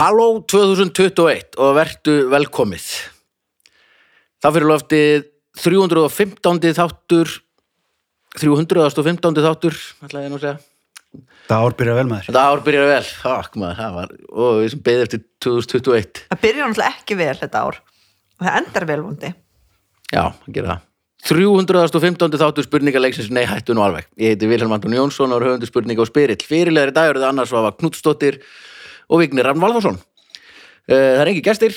Halló 2021 og vertu velkomið. Það fyrir loftið 315. þáttur 315. þáttur ætlaði ég nú að segja. Það ár byrja vel með þér. Þetta ár byrjaði vel. Takk maður, það var og við sem beðið eftir 2021. Það byrjar náttúrulega ekki vel þetta ár og það endar vel vondi Já, hann gerir það. 315. þáttur spurningaleiksins Nei, hættu nú alveg. Ég heiti Vilhelm Anton Jónsson og er höfundu spurninga og spyrill. Fyrirlegar í dag eru það annars var Knutsdóttir og Vignir Rafn Valðarsson. Eh, Það er engi gestir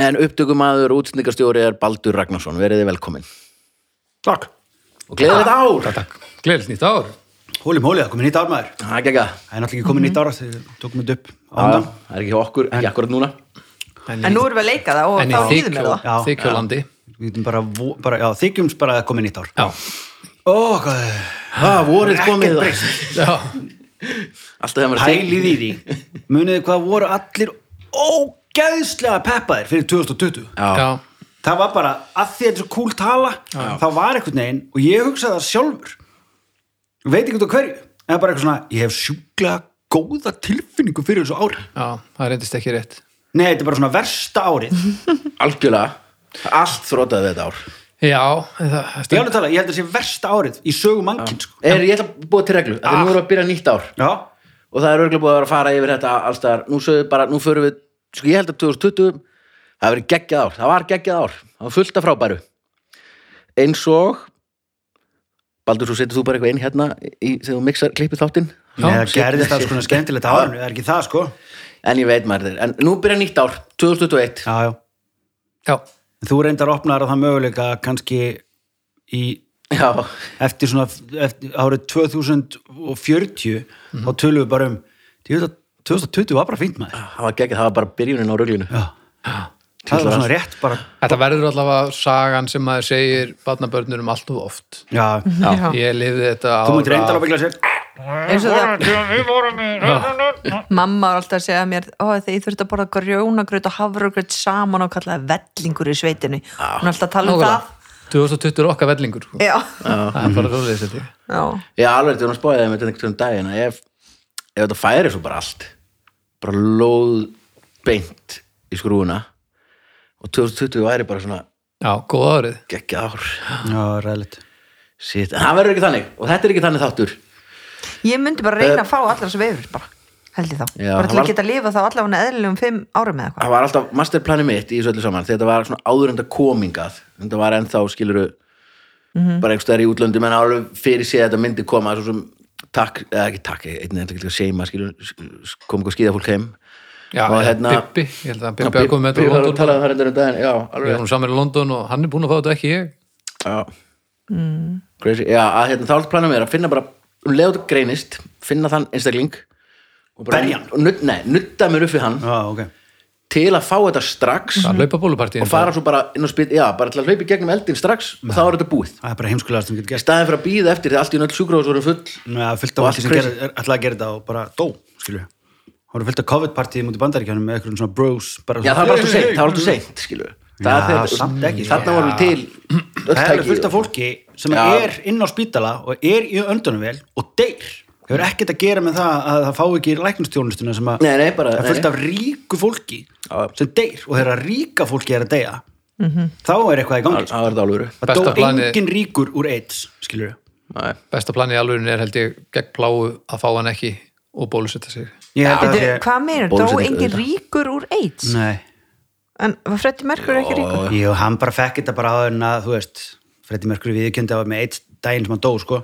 en upptökumaður og útsendingarstjóri er Baldur Ragnarsson. Veriði velkomin. Takk. Og gleðið þetta ár. Takk, gleðilegt nýtt ár Hólum hólið, það komið nýtt ár maður. Það er er náttúrulega ekki komið nýtt ár þegar við tókum þetta upp á Það er ekki okkur, ekki akkurat núna. En nú erum við að leika það og en þá líður mér það þykjólandi Við getum bara, vo- bara já, þykjumst bara að það komið nýtt ár. já, Ó, hvað er Það vorið komið. Já, Alltaf þegar maður Pælið í því. Muniði hvað voru allir ógæðslega peppaðir fyrir 2020. Já. já, Það var bara, að því að þetta er svo cool tala, það var einhvern veginn og ég hugsaði það sjálfur. Veit ekki út á hverju. En bara eitthvað svona, ég hef sjúklega góða tilfinningu fyrir þessu ári. já, það reyndist ekki rétt Nei, þetta er bara svona versta árið. Algjörlega. Allt þrótaði þetta ár. Já, það, Ég alveg tala, ég held að það sé versta árið í sögu mannkinn, sko. Er, ég ætla að búa til reglu. Þetta nú erum við að byrja nýtt ár. Já, og það er örgulega búið að vera að fara yfir þetta allstaðar, nú sögðu bara, nú förum við sko ég held að 2020 það hafi verið geggjað ár, það var geggjað ár það var fullt af frábæru eins og Baldur, svo setur þú bara eitthvað inn hérna í, þegar þú mixar klippið þáttinn það gerðist alls konar skemmtilegt á árinu, er ekki það, sko? en ég veit maður þér, en nú byrja nýtt ár 2021, Já, já. Þú reyndar að opna það möguleika kannski í, já, eftir svona, eftir árið 2040, þá tölum við bara um, ég veit að 2020 var bara fínt maður. það var geggjað, það var bara byrjunin á ruglinu Já. Það var svona rétt bara, þetta verður allavega sagan sem maður segir barnabörnur um allt og oft já. Já. ég lifði þetta Þú myndir reyndar að byggla sér. Eins og það Mamma var alltaf að segja mér ó, þegar ég þurfti að borða grjónagraut og hafragraut saman og kallaði vellingur í sveitinu hún er alltaf að tala um það. 2020 er okkar vellingur sko. Já, það er bara rólega þetta já, já, alveg, þetta var að spáði það með þetta einhvern daginn að ef, ef þetta færi svo bara allt bara lóð beint í skrúuna og 2020 væri bara svona já, góð árið. Geggjað ár. Já, ræðilegt. Sitt, en það verður ekki þannig og þetta er ekki þannig þáttur ég myndi bara reyna að fá allar þessu veifur bara, held ég þá. Já, bara til það að geta lifa þá allavega eðlilegum fimm árum eða eitthvað. það var alltaf masterplani mitt í þessu öllu saman. Þetta var svona áður en það komingað þetta var ennþá skiluru bara einhverstaðar í útlöndum en alveg fyrir sig að þetta myndi koma svo sem takk, eða ekki takk, einnig þetta ekki að seima kom eitthvað skíðafólk heim. Já, Og hérna- Bibbi, ég held að Bibbi að koma með þetta var úr að London. tala um það reyndar um daginn já, við alveg erum saman í London og hann er búin að fá þetta ekki ég. Já. Crazy. já, að hérna, þá er alltaf planum mér að finna bara um leiðu greinist, finna þann einstakling og bara, Berja hann? og nudd, nei, nutta mér upp við hann Já, ok. til að fá þetta strax og fara svo bara inn og spil, já, bara til að hlaupa í gegnum eldin strax og þá er þetta búið Það er bara heimskulegast sem getur gert. staðin fyrir að býða eftir því allt í nöll sjúkrahús voru full Já, fullt af allt sem gerir, er, ætlaði að gera þetta og bara dó, skilju. Það voru fullt af COVID-partíð mútið bandaríkjanum með eitthvað svona bros. Bara já, það var alltaf seint, það var alltaf seint, skilur það Já, er samt ekki, sko. þarna vorum við til öll Það er alveg tæki fullt af fólki sem Já. er inn á spítala og er í öndunum og deyr. Það hefur ekkert að gera með það að það fá ekki læknustjónustuna sem að Nei, nei, bara- það er fullt af ríku fólki Já. sem deyr og þegar ríka fólki er að deyja þá er eitthvað í gangi. það það Það Besta dó planið- engin ríkur úr AIDS, skilur við. Nei. besta planið í alvegurinn er held ég gegn pláu að fá hann ekki og bólusetta sig Ég held að það Bíddu, sé... Hvað meður, dó engin ríkur úr AIDS Nei. En var Freddi Merkur ekki ríkur? Jú, hann bara fekk þetta bara áður en að, þú veist, Freddy Mercury viðkjöndi að með AIDS daginn sem hann dó, sko,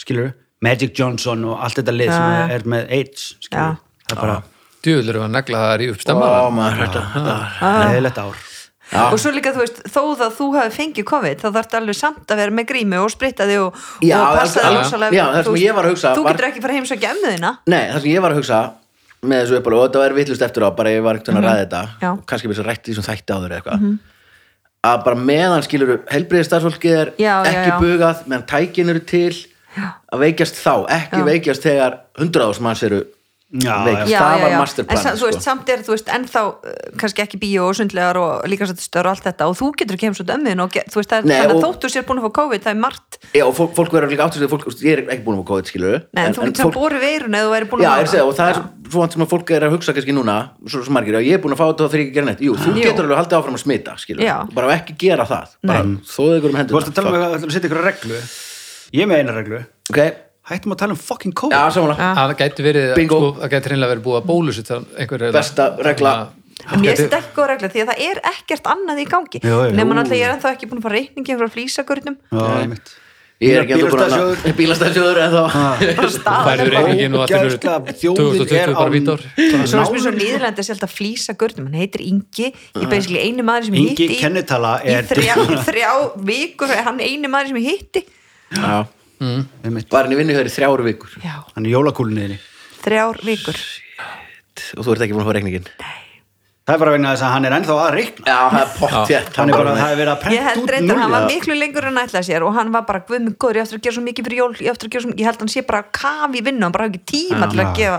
skilur Magic Johnson og allt þetta lið sem Já. er, er með AIDS, skilur Já. það er bara djúðlur er að negla það að ríða upp Ó, maður, þetta, þetta neðilegt ár. Og svo líka þú veist, þó það þú hafi fengið COVID þá þarf alveg samt að vera með grími og spritta þig og, Já, og passa alveg- þig já, sem Þú ég var að hugsa þú getur ekki fara að heimsækja emmiðina Nei, það sem ég var að hugsa með þessu uppálega og þetta var vitlust eftir á bara ég var ekkert að ræða þetta Já. kannski með þess að rætti því sem þætti áður eða eitthvað að bara meðan skilur helbriðið starfsfólkið er Já, já, ekki já. bugað meðan tækin eru til að veikjast þá, ekki Já. veikjast þegar hundraðás manns eru Já, veik. já. það var en masterplan sa, þú veist, sko. samt er þú veist, ennþá uh, kannski ekki bíó og sundlegar og líkastastöður og allt þetta og þú getur ekki heim svo dömmin og ge- þú veist, það er Nei, þannig að og- þóttu sér búin að fá COVID það er margt, Já, og fólk, fólk verður líka áttu sig fólk, ég er ekki búin að fá COVID skilur Nei, en, þú getur samt borið veirun eða þú væri búin Já, að ég að segja, og það er vant sem að fólk er að hugsa kannski núna, svo, svo margir, já, ég er búin að fá þetta og þeir ekki gera neitt, jú, þú Jú. getur alveg haldið áfram að smita, bara ekki gera það. Bara þóðu ykkur um Þú varst að tala um hendur að að setja ykkur reglu. Ég er með eina reglu. Ok, Hættum að tala um fucking COVID já, samanlega það gæti verið, Bingo. sko, það gæti reynilega verið búið að einhver Besta regla. Mér finnst þetta ekki góð regla því að það er ekkert annað í gangi. Nema náttúrulega ég er ennþá ekki búin að fá reikningi frá flýsagörnum Já, einmitt Ég er ekki ennþá búin Bílastæðasjóður. að Bílastæðsjóður en þá bara staðan færður er bara- reyningin og allir Ógeðslega, fyrir þjóðin 2020 er á- bara vít ár Svo er mér svo nýðurlega að sé alltaf flýsa görnum hann heitir Ingi, ég er basically eini maður sem ég Ingi hitti í- kennitala í er- þrjá, þrjá vikur er hann eini maður sem ég hitti. Já, Einmitt. var henni vinnu hér í þrjáru vikur? Já, Hann er jólakúlinniðinni þrjár vikur. Og þú ert ekki búin að fá reikningin Það er bara vegna þess að hann er ennþá að reikna. Já, það er pottjætt Hann er bara, það er verið að Ég prenta held út reyndar að hann var miklu lengur en ætlaði sér og hann var bara guð mig góður, ég eftir að gera svo mikið fyrir jól ég eftir að gera svo mikið, ég held að hann sé bara kaf í vinnu hann bara hafi ekki tíma til að gefa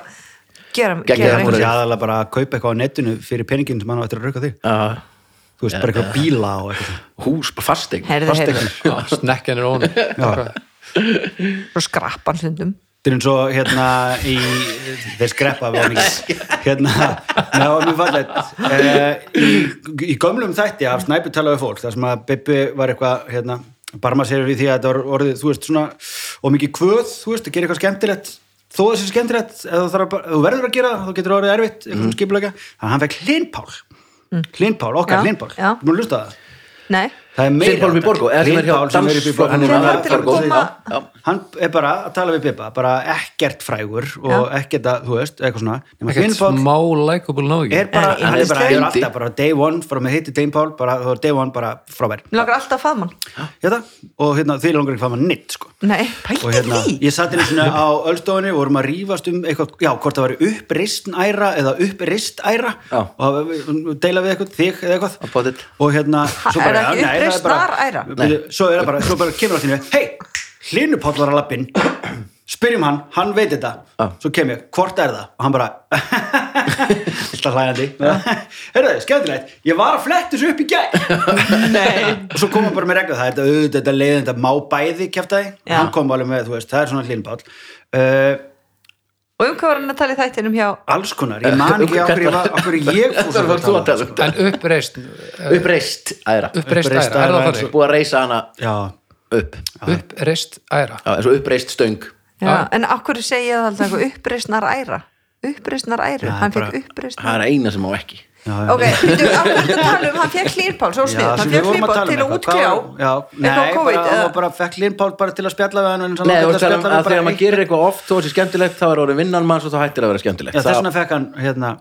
gera, gera Hann bara- er aðalega bara að kaupa eitthvað á netinu fyrir peningin sem hann á eftir að rauka þig. Já, Þú veist, bara eitthvað bíla og eitthvað hús, fastegn heyrðu, snekkjan er ón svo skrappan stundum Þetta er eins og hérna í þeir skreppa hérna, það var mjög fallegt. Eh, í, í gömlum þætti af snæpi talaðu fólk, þar sem að Bibbi var eitthvað, hérna, barma sér við því að þetta var orðið, þú veist, svona og mikið kvöð, þú veist, að gera eitthvað skemmtilegt. Þó sé skemmtilegt, ef þú, að, verður að gera þá getur það orðið erfitt, eitthvað mm. skipulega. Þannig að hann fekk Hlinpál Hlinpál, okkar Hlinpál, þú múið lusta það. Nei, Það er meira dansflokknum Þeir Hann er- að er bara að tala við Bibba bara ekkert frægur og ekkert að, þú veist, eitthvað svona. Ekkert smá likeable náðu er bara, hann er bara, yndislegur. er alltaf bara day one, frá með heiti Dane Paul bara, day one, bara frábær mér. Langar alltaf að faðmann hérna, og hérna, því langar ekki hvað maður nitt, sko. Nei, og pælti hérna, því. ég satt hérna svona á öllstofunni og vorum að rífast um eitthvað, já, hvort það væri uppristnæra eða uppristæra og deila við eitthvað, þig eða eitthvað. Og hérna, svo bara, nei, það er bara uppreisnaræra? Bíddu, svo er það bara, svo bara kemur allir hei, Hlynupáll var að lappin spyrjum hann, hann veit þetta. Já. svo kem ég, hvort er það? og hann bara alltaf hlægandi heyrðu, skemmtilegt, ég var að fletta þessu upp í gæ og svo kom hann bara með regla það, þetta, auðvitað, þetta leiðin, þetta má bæði kæftæði, hann kom alveg með þú veist, það er svona Hlynupáll. Uh, Og um hvað var hann að tala í þættinum hjá alls konar, ég man ekki okkur ég, hverju ég fór var þú að tala um. en uppreist Uppreist æra. uppreist æra, er æra það þannig? Búið að reisa hana upp. Uppreist æra. Eins og uppreist stöng. En akkur segja það alltaf eitthvað? Uppreisnar æra. Uppreisnar æru, Já, hann fekk uppreisnar Það er eina sem á ekki. Ok, veitu, akkur þú tala um, hann fekk hlýrpál svo snið, hann fekk hlýrpál tala um til að útkljá nei, hann bara fekk Lindpál bara til að spjalla við hann en Nei, þú að þegar maður gerir eitthvað oft þó þessi skemmtilegt þá er orðið vinnan manns og þá hættir að vera skemmtilegt. Já, þess vegna fekk hann hérna.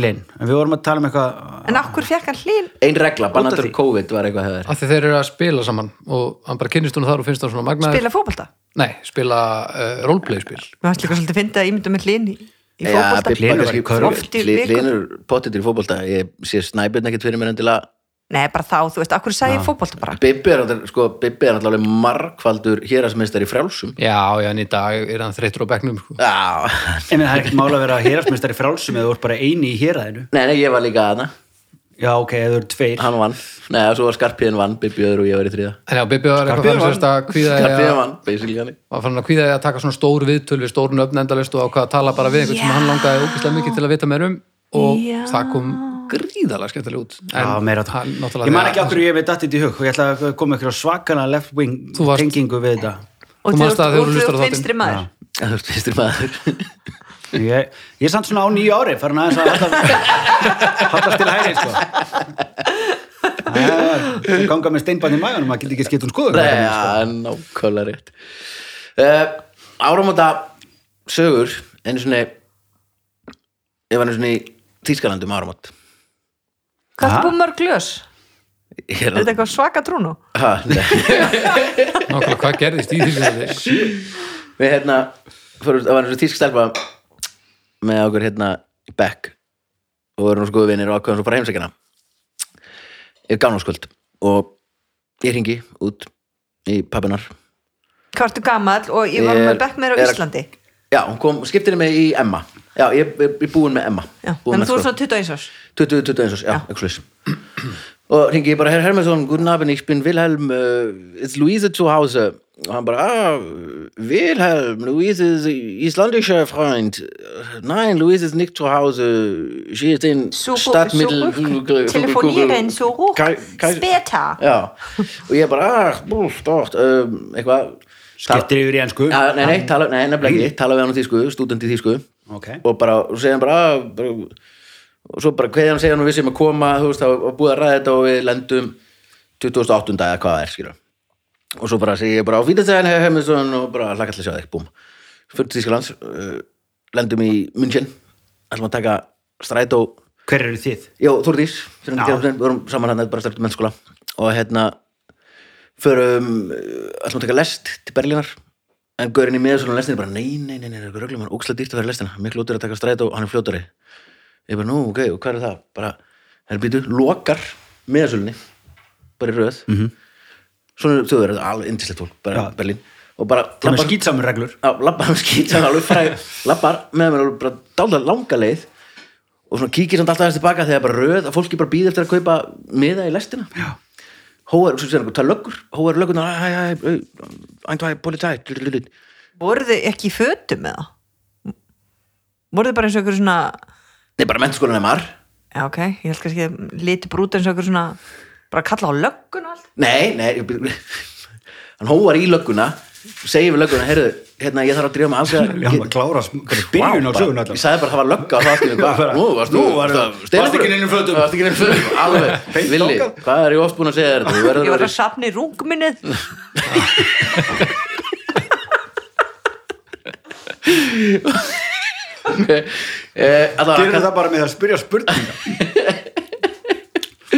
Linn, en við vorum að tala um eitthvað en akkur fekk hann hlýr Ein regla, því. COVID var eitthvað hefur. Af því þeir eru að spila saman og hann bara kynnist hún þar og finnst það svona magnaður. Spila fótbolta? Nei, spila uh, roleplay spil. Mér fannst líka svolítið að ímynda með hlýn í, í Já, í í viku. Linur pottitur í fótbolta Ég sé snæbjörn ekkert fyrir mér endilega. Nei, bara þá, þú veist, akkur sagði ég fótbolta bara? Bibbi er, sko, Bibbi er alltaf margfaldur hérasmeistar í frjálsum. Já, já, en í dag er hann þreytur á bekknum sko. Já, en það er ekkert mála að vera hérastmestari frálsum eða þú ert bara eini í héræðinu nei, nei, ég var líka aðna já, ok, þú eru tveir. Hann vann, nei, svo var Skarpiðin vann Bibbi öðru og ég var í þriða en já, Bibi var eitthvað þannig sérst að kvíða Skarpiðin vann, basically hann. Var fann að kvíða að taka svona stór viðtöl við stórun öfnendalist og ákvað að tala bara við einhvern sem hann langaði ógeðslega mikið til að vita meir um og Já. það kom gríðalega skemmtilega út. Já, meira hann það. náttúrulega Ég man ekki okkur ég veit dattið í hug. Og ég ætla að koma ykkur á svakana left wing tengingu við þetta. Og Þú það þáttinn? vinstri maður Ég, ég er samt svona á nýju ári farin aðeins að hallast, til hæri sko. Það ganga með steinbann í maðunum maður getur ekki skipt um skoður Nei, nákvæmlega rétt uh, Áramóta sögur einu svona ég var einu svona í Þýskalandum áramót hvað er búið mörg? Ég er þetta eitthvað svaka trúnu? nákvæmlega hvað gerðist í því Við hérna það var eins og þýsk stelpa með okkur hérna Beck og við erum sko vinnir og ákveðum svo bara heimsækjana er gamláskvöld og ég ringi út í pappinar hvað ertu gamall og ég var með er- bekk meira á er að- Íslandi? Já, hún kom, skiptir mig í Emma. Já, ég er er búinn með Emma. Já, Búinn þannig með þú er sko. svona 21 árs. 20, 21 árs, já, eitthvað slags og ringi ég bara, Herr Hermansson, guten Abend, ich bin Wilhelm uh, ist Luise zu Hause og hann bara, ah, Wilhelm Luise ist islandischer Freund? Nein, Luise ist nicht zu Hause sie ist in Suche- Stadtmittel suche- telefonieren, suche- Kai- Kai- Später. já, og ég bara, ah, búf, dort um, eitthvað skiptir yfir í ennsku Ja, nei, nei, tala, nei, nefnilega ekki, tala við hann á þýsku, stúdent í þýsku Ok. og bara, og segja hann bara, "Ah, bara og svo bara hvernig hann segja hann og við sem að koma þú veist, það var búið að ræða þetta og við lendum 2008. eða hvað það er, skilur og svo bara segi ég bara á Vítasæðin hefur hefðið og bara hlaka að sjá þig, búm fyrir til Þýskalands, uh, lendum í München, ætlum að taka strætó. Hver eru þið? Jó, Þórdís, við vorum saman hann bara stærkt mennskóla. Og hérna förum, uh, ætlum að taka lest til Berlínar. En gaurinn í miðasölun lestinni bara nei, nei, nei, nei, nei, röglum hann ókslega dýrt að vera lestina. Miklu út er að taka stræt og hann er fljótari. Ég bara, nú, ok, og hvað er það? bara, hann býtu, lokar miðasölunni, bara í röð. Mm -hmm. Svona þetta er alveg indislegt fólk, bara Já. Berlín og bara það labbar- skýtsamur reglur Já, lappar hann skýt sem alveg fræg lappar með mér alveg bara dálta langa leið og svona kíkir samt alltaf þess tilbaka þegar bara röð að fólki bara býð eftir að kaupa miða í lestina Já. hóar, og svo sér það er löggur hóar löggunar, hæ, hæ, hæ æntvæði, politæ voru þið ekki í fötum með það? voru þið bara eins og ykkur svona nei, bara mennskólan er mar já ok, ég held kannski að liti brúta eins og ykkur svona bara kalla á löggun og allt. Nei, nei hann hóar í lögguna segir við lögguna, heyrðu, hérna ég þarf að hvernig byrjun á sögun Ég sagði bara að það var lögga og það hvað? Bara, Nú, varst nú þú var- það- varstu Steinungur- ekki í neinum fötum? Varstu ekki neinum fötum, alveg. Villi, hvað er ég oft búin að segja þér? Ég var að að sapna í rungminnið. Eh, gerir það bara með að spyrja spurninga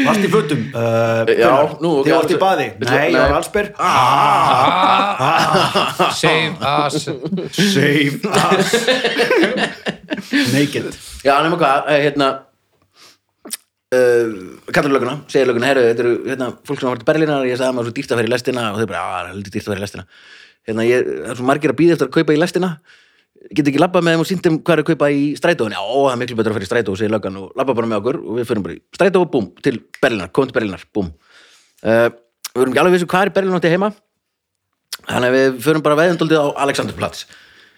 varst í fötum. Uh, Já, nú, þið varst í baði. Nei, ég var allsber save us. Save us. Naked. Já, nema hvað, eh, hérna uh, kallar löguna, segir löguna herru, þetta eru hérna, fólk sem har vært Berlínar ég sagði að maður svo dýrt að fyrir lestina og þau bara, já, það er heldur dýrt að fyrir lestina. Hérna, ég, það er svo margir að býða eftir að kaupa í lestina get ekki labba með þeim og sýndum hvað er að kaupa í strætóin já, það er miklu betur að fyrir strætó, segir löggan og labba bara með okkur og við fyrir bara í strætó og búm til Berlínar, komum til Berlínar, búm uh, við erum ekki alveg vissu hvað er í Berlín átti heima þannig að við fyrir bara veðendaldið á Alexanderplatz.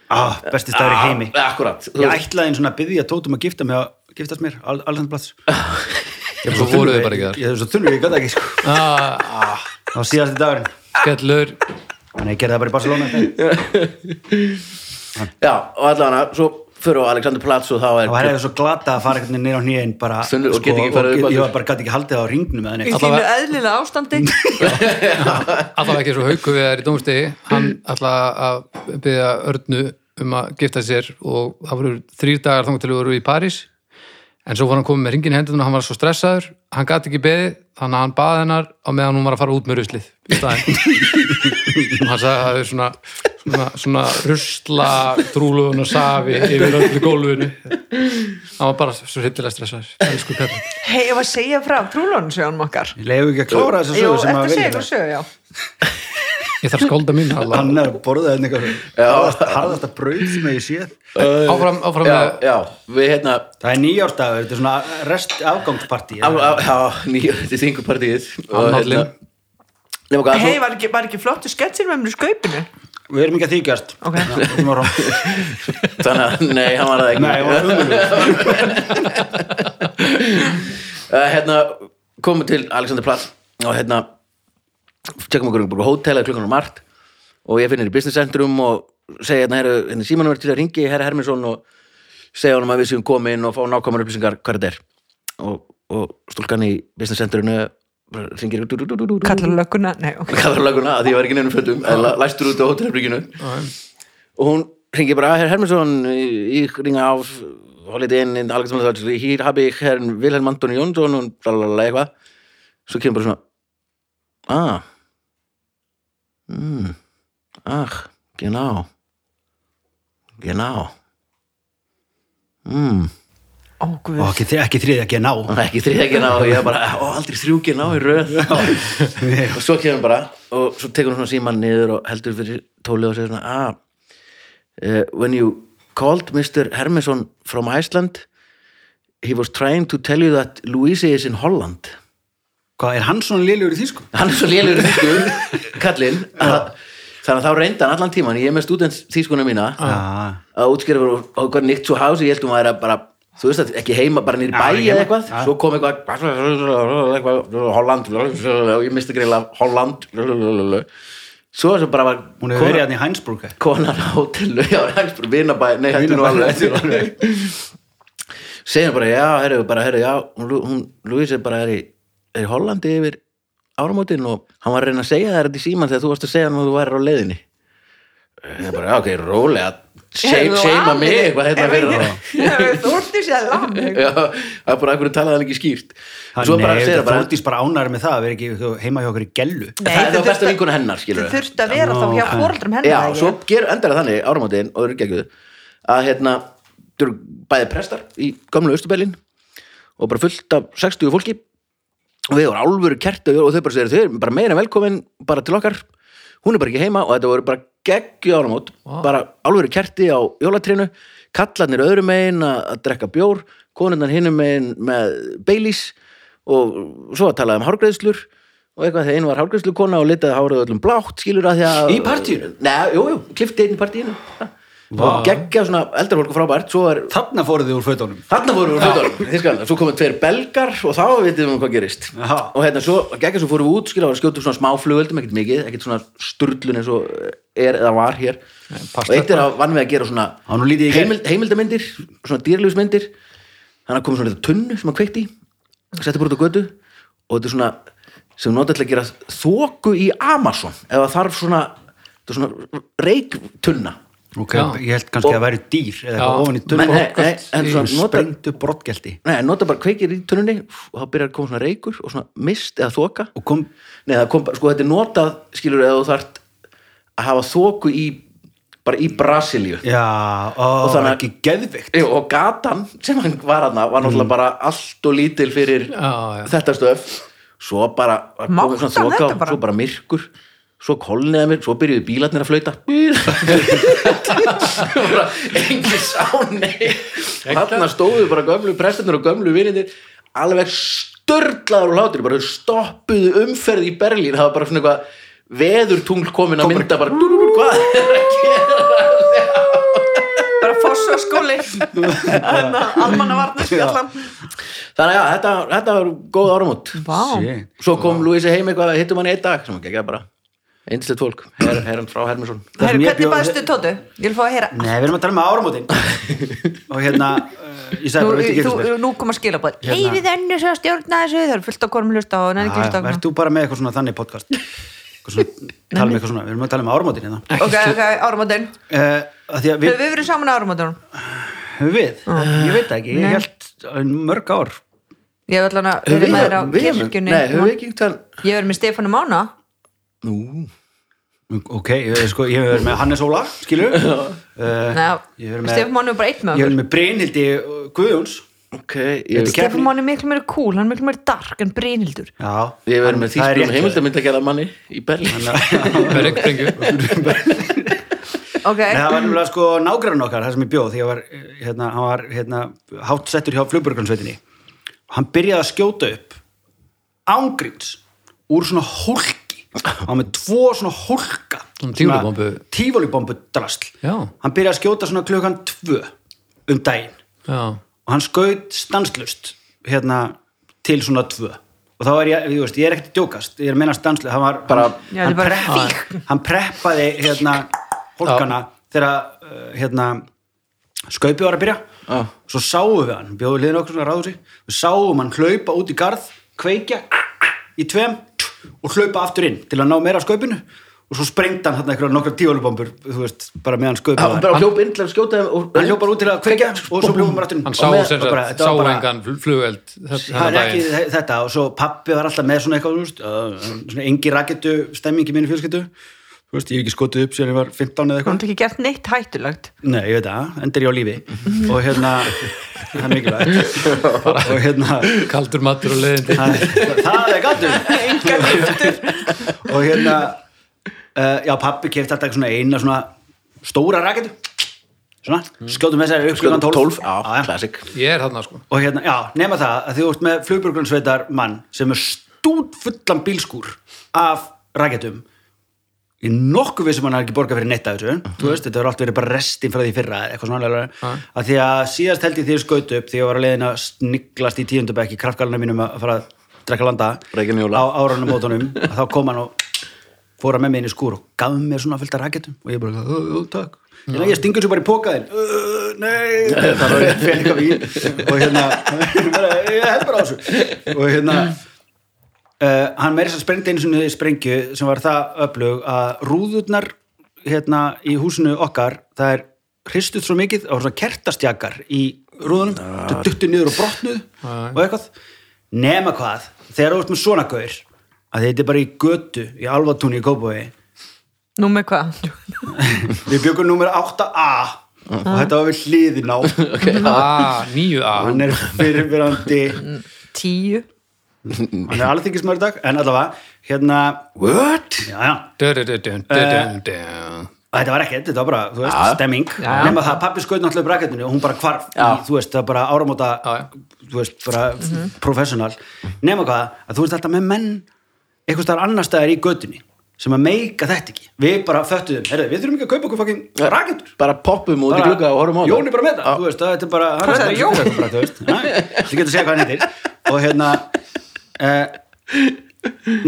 Ah, besti staður í heimi. Ah, Akkurat, ég ætlaði einn svona að byggja tótum að gifta mig að giftast mér, al þar. ég er svo þunnur, ég gæti ekki sko. Ah, síðasti dagurinn. Skellur. Þannig ég gerði það bara í Barcelona Já, og allavega, svo fyrir á Alexander Platz og þá er það var hefði svo glata að fara einhvern veginn niður á nýjinn bara sko, Þunnur og og aftur. ég var bara gæti ekki haldið á ringnum með í þínu eðlilega ástandi. Allavega ekki svo hauku við þær í dómstegi hann ætlaði að byggja örnu um að gifta sér og það voru þrýr dagar þannig til við voru í París. En svo var hann komið með ringin í hendunum og hann var svo stressaður, hann gati ekki beðið þannig að hann baði hennar á meðan hún var að fara út með ruslið í staðinn. Og hann sagði að það er svona svona, svona rusla trúlugun og safi yfir öllu gólfinu. Hann var bara svo hittilega Peppi hei, ég var að segja frá trúlónu sögum okkar. Ég leiði ekki að klára þessa jú, sögu sem að að vilja sögu, já. Ég þarf skólda mín hann er borðað henni eitthvað harðasta, harðasta brauð sem ég séð. Áfram, áfram Já, með já, við hérna það er nýjárstagur, þetta er svona rest nýja, þetta er þingupartíð og hérna hei, var ekki, var ekki flottu sketsir með mér í skaupinu við erum ekki að þykjast. Ok. Já, við erum að rá- Þannig að, nei, hann var það ekki. Nei, það var umhverfið uh, Hérna, komum til Alexander Platz og hérna tjekkum okkur um hótel eða klukkan og margt og ég finn hér í business centrum og segja hérna, herru, hérna símanum er til að ringi herra Herminsson og segja honum að við séum komin og fá nákvæmur upplýsingar hvað þetta er. Og, og stúlkan í business centrunu ringir kallar lögguna, nei, ok. Kallar löguna að því ég var ekki nefnum fötum. Eða læstur út á hótelherbríkinu og hún ringi bara herr Hermansson ég ringa á Holiday Inn hér hafi ég herrn Vilhelm Antoni Jónsson og blablabla eitthvað. Svo kemur bara svona ah mm, ach, genau genau mm ó, og ekki, ekki að ná og ekki þriðegin á og ég bara, ó, aldrei þrjúgin á í röð. Og svo kemur hann bara og svo tekur hann svona síman niður og heldur fyrir tólið og segir svona ah, uh, when you called Mr. Hermansson from Iceland he was trying to tell you that Louise is in Holland. Hvað, er hann svona liðlegur í þýsku? hann er svo lélur þýskur kallinn. Að- þannig að þá reynda hann allan tíman ég er með student þýskuna mína Já, að útskýra fyrir okkur nýtt svo hási ég held um að það er bara þú veist að ekki heima bara nýri Já, bæ ekki eða eitthvað. svo kom eitthvað, Holland. Og ég misti greiðlega Holland. Svo sem bara var hún hefur verið hann í Heinsbrúk konan á hótelu já, Hagsbúr, vinabæ, nei, alveg hættu nú alveg. segir bara, já, herru, bara, herru, já hún, Louise er bara er í, er í Hollandi yfir áramótin og hann var að reyna að segja þér þetta í síman þegar þú varst að segja hann að þú væri á leiðinni. Ég bara, já, ok, rólega seima mig eitthvað hérna Þú ert í sér lamið já, það er bara einhverju talaði hann ekki skýrt? Svo Nei, bara það ánæður með það að vera ekki heima hjá okkur í gellu. Það er þau þá besta vinkuna hennar, Þið þurftu að vera þá hjá Já. fóreldrum hennar Já, svo endar það þannig áramótin og eru geggjuð að hérna, þau eru bæði prestar í gamlu Östubælin og bara fullt af 60 fólki. Og við vorum álfuru kert og þau bara segir þau eru bara meira velkomin bara til okkar hún er bara ekki heima og þetta voru bara geggju áramót. Bara álfuru kerti á jólatrénu kallarnir öðrum megin að, drekka bjór konundan hinum megin með Baileys og svo að tala um hárgreðslur og eitthvað þegar einu var hárgreðslukona og litaði hárið öllum blátt skilur að því að Í partíinu? Nei, jú, jú, klifti einn í partíinu og geggja svona eldra fólk frábært. Er Þarna fóruð þið úr fötunum. Þarna vorum við fótunum, þískan, svo komum tveir belgar og þá vitið við um hvað gerist. Já. og hérna svo, geggja svo fórum við út skilja, og skjóttum svona smá flugöldum, ekkert mikið ekkert svona sturlun eins og er eða var hér. Og eitt er að vann við að gera svona heimild, heimildamindir svona dýrlífsmyndir þannig að komum svona þetta tunnu sem að kveikti í setti bara út á götu. Og þetta er svona sem nota til að gera þóku í Amazon eða þarf svona, svona reiktunna Ok, Já. ég held kannski Og- að væri dýr eða Já. eitthvað ofan í tunnu Sprengtu brottgelti nei, nota bara kveikir í tunnunni og þá byrjar að koma svona reikur og svona mist eða þoka Og kom Nei, það kom bara, sko þetta er notað skilur eða þú þarft að hafa þoku í, bara í Brasilíu Já, ó, Og þannig ekki geðvikt Jú, og gatan sem hann var hann var náttúrulega bara allt og lítil fyrir Já, já. þetta stöf svo bara, Máttar svona þoka og bara? svo bara myrkur svo kolniða mér, svo byrjuðu bílarnir að flauta. Bara engin sáni. Þarna stóðu bara gömlu prestarnir og gömlu vinninir alveg störlaður og hlátur. Bara stoppuðu umferð í Berlín. Það var bara svona eitthvað veðurtungl komin að mynda bara, hvað er að gera? Bara foss og skóli Almanna varnarspjallan þannig að já, þetta, þetta var góð Vá. Shit. svo kom Louise heim eitthvað, hittum hann í einn dag sem ekki bara, einslegt fólk her, herran frá Hermansson Herru, hvernig baðstu Tótu? Ég vil fá að heyra. Nei, við erum að tala um áramótin. Og hérna, uh, ég sagði bara, veit ekki þú, hvað nú koma skilabóð Hérna. Leifið önnu svo að stjórna þessu? Það er fullt á konum hlusta og ekki hlusta á Verð þú bara með eitthvað svona þannig podcast? Eitthvað svona, tala um eitthvað svona Við erum að tala um áramótin hérna. Ok, ok, áramótin. Uh, Því að við, Höfum við verið saman á höfum við? Ég veit ekki, ég held uh, mörg ár. Ég hef allan að Höfum verið með þér á við- við- kirkjunni. Við Ég hef verið með Stefánu Mána Nú, Ok, sko, ég hef verið með Hannes Óla, skilur uh, Nei, Ég hef verið með, Stefán Máni er bara eitt með ég hef okkur. verið með Brynhildi Guðjóns. Ok ég, Þetta Stefán er miklu meira cool, hann er miklu meira dark en Brynhildur. Já, ég verið með rétt. heimildamind að gera manni í Berlín. Með regnbrengju Ok, Nei, það var nefnilega sko nágrann okkar, það sem ég bjóð því að var, eh, hérna, hann var hérna, hátt settur hjá flugburgansveitinni hann byrjaði að skjóta upp ángríns úr svona hólki hann var með tvo svona tívolíbombu. tívolíbombu drasl. Já. hann byrjaði að skjóta svona klukkan tvö um daginn. Já, og hann skaut stanslust hérna til svona tvö. Og þá er ég, ég veist, ég er ekkert að djókast. Ég er að meina stanslust, hann var Bara- hann, Já, hann, preppa, hann preppaði hérna hólkana þegar uh, hérna skaupið var að byrja. Já. svo sáum við hann, bjóðu liðin okkur svona ráðusi við sáum hann hlaupa út í garð kveikja í tveim og hlaupa aftur inn til að ná meira af skaupinu. Og svo sprengdi hann hérna eitthvað nokkra tíólubombur þú veist, bara meðan skaupið hann bara hljóp inn til að skjóta hann hljópar út til að kveikja og svo hljópar hann aftur inn. Hann sá sem sagt, þetta sá engan flugeld þennan er ekki þetta og svo pappi var alltaf með svona eitthvað þú veist, uh, svona engi rakettu stemming í mínu fjölskyldu þú veist, ég hef ekki skotið upp síðan ég var 15 eða eitthvað. har ekki gert neitt hættulegt. Nei, ég veit það, endur ég á lífi. Og hérna, það er mikilvægt. Og hérna kaldur matur og leðindi það, það er hættur og hérna uh, já, pappi kefti alltaf svona eina svona stóra rakettu svona, skjótum þessari upp klukkan 12, 12, já, já. classic. Ég er þarna sko. Og hérna, já, nema það að þú ert með flugbjörgunsveitar mann sem er stút fullan bílskúr af raketum í nokkuð við sem hann har ekki borgað fyrir neitt af þessu, þú veist, þetta er allt verið bara restin frá því fyrra, eða eitthvað svona alveg, að því að síðast held ég því ég skaut upp því ég var að leiðin að sniglast í tíundabæk í kraftgalina mínum að fara að drekka landa jóla. á árunum mótunum að þá kom hann og fór að með mig inn í skúr og gaf mér svona fullt af raketum. Og ég bara, "Ö, ö, takk. Hérna, ég stingur svo bara í pókaðin uh, nei, það var ég fyrir eitthvað vín. Og hérna ég held bara á þessu. Og hérna uh, hann meiri þess að sprengdi einu sinni sprengju sem var það öflug að rúðurnar hérna í húsinu okkar það er hristuð svo mikið á svona kertastjakar í rúðunum það duttu niður og brotnuð og eitthvað. Nema hvað, þegar þú ert með svona gaur að þetta er bara í götu í alvatúni í Kópavogi. Nú með hvað? við byggum nummer 8a og þetta var við hliðin á. Ah, nýju A. Hann er fyrirverandi Tíu hann er alþingismar í dag, en allavega hérna, What? já já. Dun-dun-dun. þetta var ekkert, þetta var bara, þú veist, stemming. Nema það, pappi skaut náttúrulega upp raketinu og hún bara hvarf í, Já. þú veist, það er bara áramóta þú veist, bara professional. Nema hvað, að þú veist alltaf með menn eitthvað staðar annar staðar í götunni sem að meika þetta ekki. Við bara föttuðum, herru, við þurfum ekki að kaupa okkur fucking raketur Bara poppum út í glugga og horfum á Jón er bara með það, þú veist, þetta er bara hann er bara, þú veist, Næ, þú getur að segja hvað hann heitir. Og hérna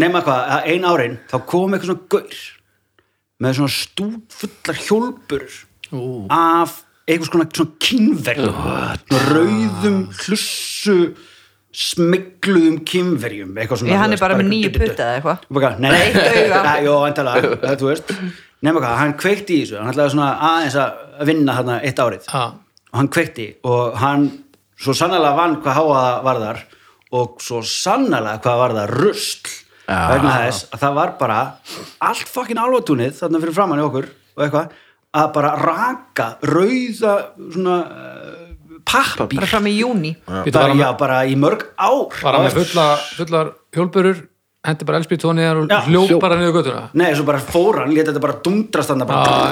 nema hvað, að ein árin þá kom eitthvað svona gaur með svona stúfullar hjólpur af eitthvað svona, svona kynverjum rauðum hlussu smigluðum kynverjum eitthvað svona Ég hann er bara með nýju putta eða eitthvað. Nei, það, þú veist. Nefna hvað, hann kveikti í þessu. Hann ætlaði svona aðeins að vinna þarna eitt árið. Ah. og hann kveikti og hann svo sannlega vann hvað háaða varðar og svo sannlega hvað varðar rusl. Já. vegna þess að það var bara allt fokkin álfatúnið þarna fyrir framann í okkur og eitthvað að bara raka rauða svona uh, pappír. Bara fram í júni var bara, já, bara í mörg ár. Var hann með fulla, fullar hjólburur hendi bara elspýt tóniðar og Já, hljóp hljóp. bara niður göttuna Nei, svo bara fór hann, lét þetta bara dundrast hann bara,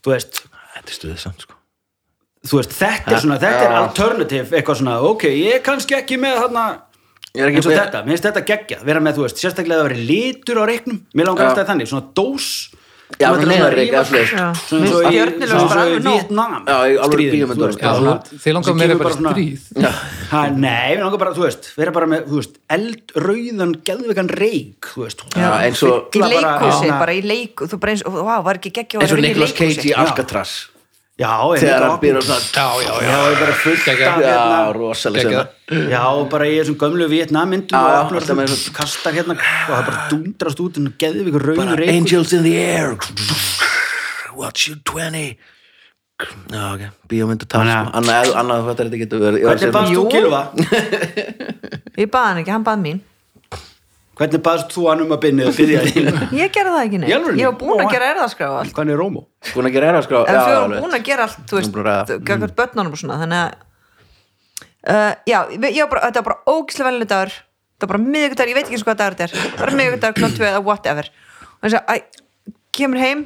þú veist. Þetta er stuðið samt sko þú veist, þetta er svona, þetta er alternative eitthvað svona, ok, ég er kannski ekki með þarna, er eins og með- þetta. Mér finnst þetta geggja, vera með, þú veist, sérstaklega að vera litur á reiknum, mér langar alltaf þannig svona dós. Já, svona svoleiðis. Já. svona og finnst í, sko. Svona- þú- þið langar svo meira bara svona- stríð. Nei, við langar bara, þú veist, vera bara með, þú veist, eldrauðan geðvegan reik, þú veist. Já, eins og- Í Fylla bara í leiku Þú og, vá, var ekki geggja eins og Nicolas Cage í Alcatraz Já, þegar hann býr á svona Já, já, já Já, ég bara fullt af hérna rosalega sena Já, og bara í þessum gömlu Vietnammyndum Já, og opnar svona, kastar hérna og það bara dundrast út en geðið ykkur rauður reykur Angels in the air Watch you 20 Já, ok, bíómyndu tal Þannig að- sko. Annað, annað þetta þetta getur verið Ég Hvernig baðst þú Jú. Gilva? Ég baði hann ekki, hann baði mín Hvernig baðst þú hann um að byrja þín? Ég gerði það ekki neitt? Ég var búin að gera erðaskrá og allt. Hvernig er Rómó? Búin að gera erfa skrá En vorum alveg. búin að gera allt, þú veist, að ræða. gagvart börnunum og svona, þannig að uh, já, ég var bara, þetta var bara ógislega velinu dagur, þetta var bara miðvikudagur, ég veit ekki eins og hvað dagur þetta er, bara miðvikudagur, klokk tvö eða whatever, og sagði, æ, kemur heim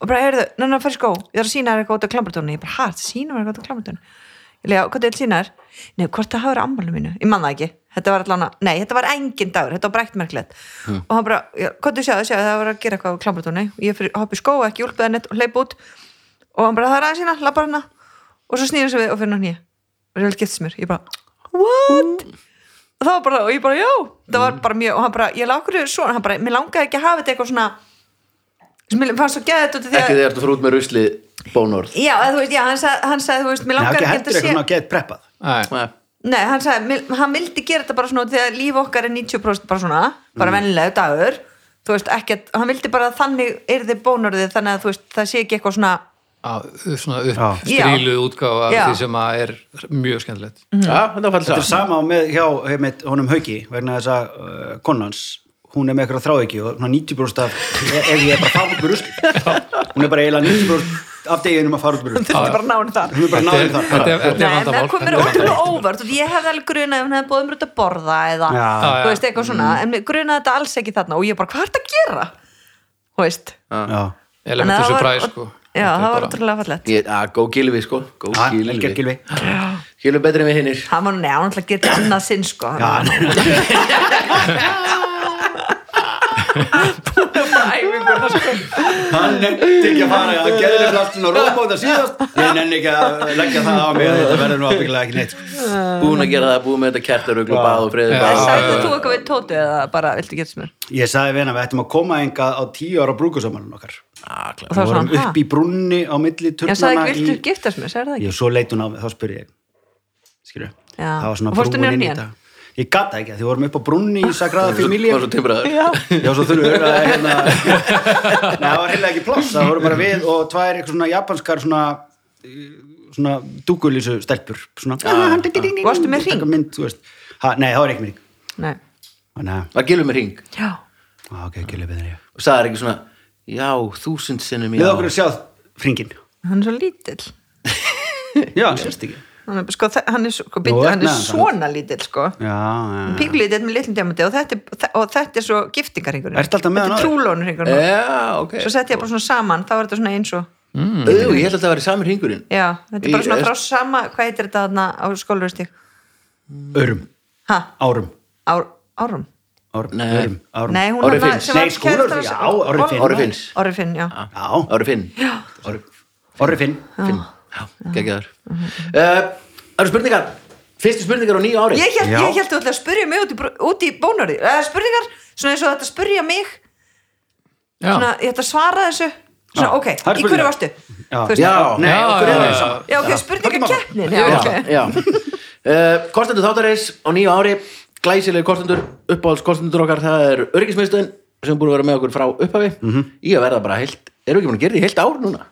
og bara, heyrðu, nanna, fær skó, ég þarf að sína þér eitthvað ég eitthvað ég er þetta þér? Það ég það ekki, þetta var allan að, nei, þetta var engin dagur, þetta var bara eitt merkilegt og hann bara, hvað er sjáðu, sjáðu, það var að gera eitthvað á klambratónu, ég fyrir, hoppi skó, ekki úlpaði neitt og hleyp út. Og hann bara það er aðeins sína, labbar hana og svo snýður sig við og fyrir hann nýja og það er giftist mér, ég bara what? og það var bara, og ég bara, já það var bara mjög, og hann bara, ég lág okkur svona. Hann bara, mér langaði ekki að hafa þetta eitthvað svona sem mér fannst svo af því Ekki að þegar þú út með rusli bónorð. Já, eða, þú veist, já, hann sagði, hann sagði, þú veist, mér Nei, langaði ekki ekki að heldur þetta eitthvað sé svona gett preppað Nei, Nei, hann sagði, hann vildi gera þetta bara svona því að líf okkar er 90% bara svona bara mm. venlilegu dagur. Þú veist, ekkert, hann vildi bara að þannig er þið bónorðið þannig að þú veist, það sé ekki eitthvað svona að, svona Já. uppstríluð útgáfa því sem að er mjög skemmtilegt. Já, þetta var Þetta er sama með hjá heimitt, honum Hauki vegna þess að uh, konans hún er með eitthvað þráðiki og svona 90% af ef ég er bara út með rusli hún er bara eiginlega 90% af deginum að fara út með þetta er bara náinn þar. Er það er- þetta er Nei, vandamál. það kom mér Þetta er ótrúlega óvart og ég hefði alveg grunað ef hann hefði bóðið mér út að borða eða, þú veist, eitthvað svona. En mér grunaði þetta alls ekki þarna og ég bara, hvað er þetta að gera? Þú veist, það var- surprise sko. já, það var Ég, að, góð Gilvi, sko. Góð Já, Gilvi betri en við hinnir hann var, gera þetta annað sinn sko. Já, hann nefndi ekki að fara hann gerði allt svona róbóta síðast. Ég nefndi ekki að leggja það á mig að þetta verður nú ábyggilega ekki neitt sko. Búin að gera það, búin með þetta kertarugl og bað og bað sagði þú eitthvað við tótu eða bara viltu geta sem er ég sagði við hennar við ættum að koma enga á tíu ára brúkusamann okkar. Ah, og það vorum upp í brúnni á milli já, sagði turnana ekki, viltu giftast mér, sagði það ekki? Ég svo leit hún á þá spurði ég skilju, Já. það var svona Og brúin í þetta ég gata ekki, því við vorum upp á brúnni í Sagrada Familia. var svo timbraður. Já, Já, svo þurfum við að hérna, Nei, það var heila ekki pláss það voru bara við og tvær eitthvað svona japanskar svona svona dúkulísu stelpur svona. Varstu með? Taka mynd, ha, Nei, það var ekki með að, Var Gilvi með ring já. Á, ok, ekki lefið þér og sagði ekki svona Já, þúsund sinnum já. Við okkur að sjá hringin hann er svo lítill. Já, sérst ekki. hann sko, hann er, sko, Nú, byrju, hann er efnaði hann. svona lítill sko. Píkulítill með litlum diamanti og þetta, er- og þetta er svo hann þetta er áður? trúlónurhingurinn Já, ok. Svo sett ég bara svona saman, þá er þetta svona eins og Auðu, ég held að það væri samir hringurinn. Já, þetta er bara Í- svona frá sama hvað heitir þetta þarna á skólaverstík Örum, ha, árum. Ár, árum. Árum, Nei. örum, árum. Nei, hún Geggjaður. Uh, Það eru spurningar? Fyrstu spurningar á nýju ári? Ég held, held þú ætla að spyrja mig út í, út í bónari eða spurningar, svona eins og þetta spyrja mig. Svona, ég ætla að svara þessu. Svona, Já, ok, í hverju spurningar. varstu? Já. Veist, Já, Nei, Já, okkur já, er ok, ok. já. Uh, Kostendur þáttarins á nýju ári Glæsileg kostendur, uppáhalds kostendur okkar Það er öryggismiðstöðin sem búin að vera með okkur frá upphafi. Í að verða bara heilt Erum við ekki búin að gera því heilt ár núna?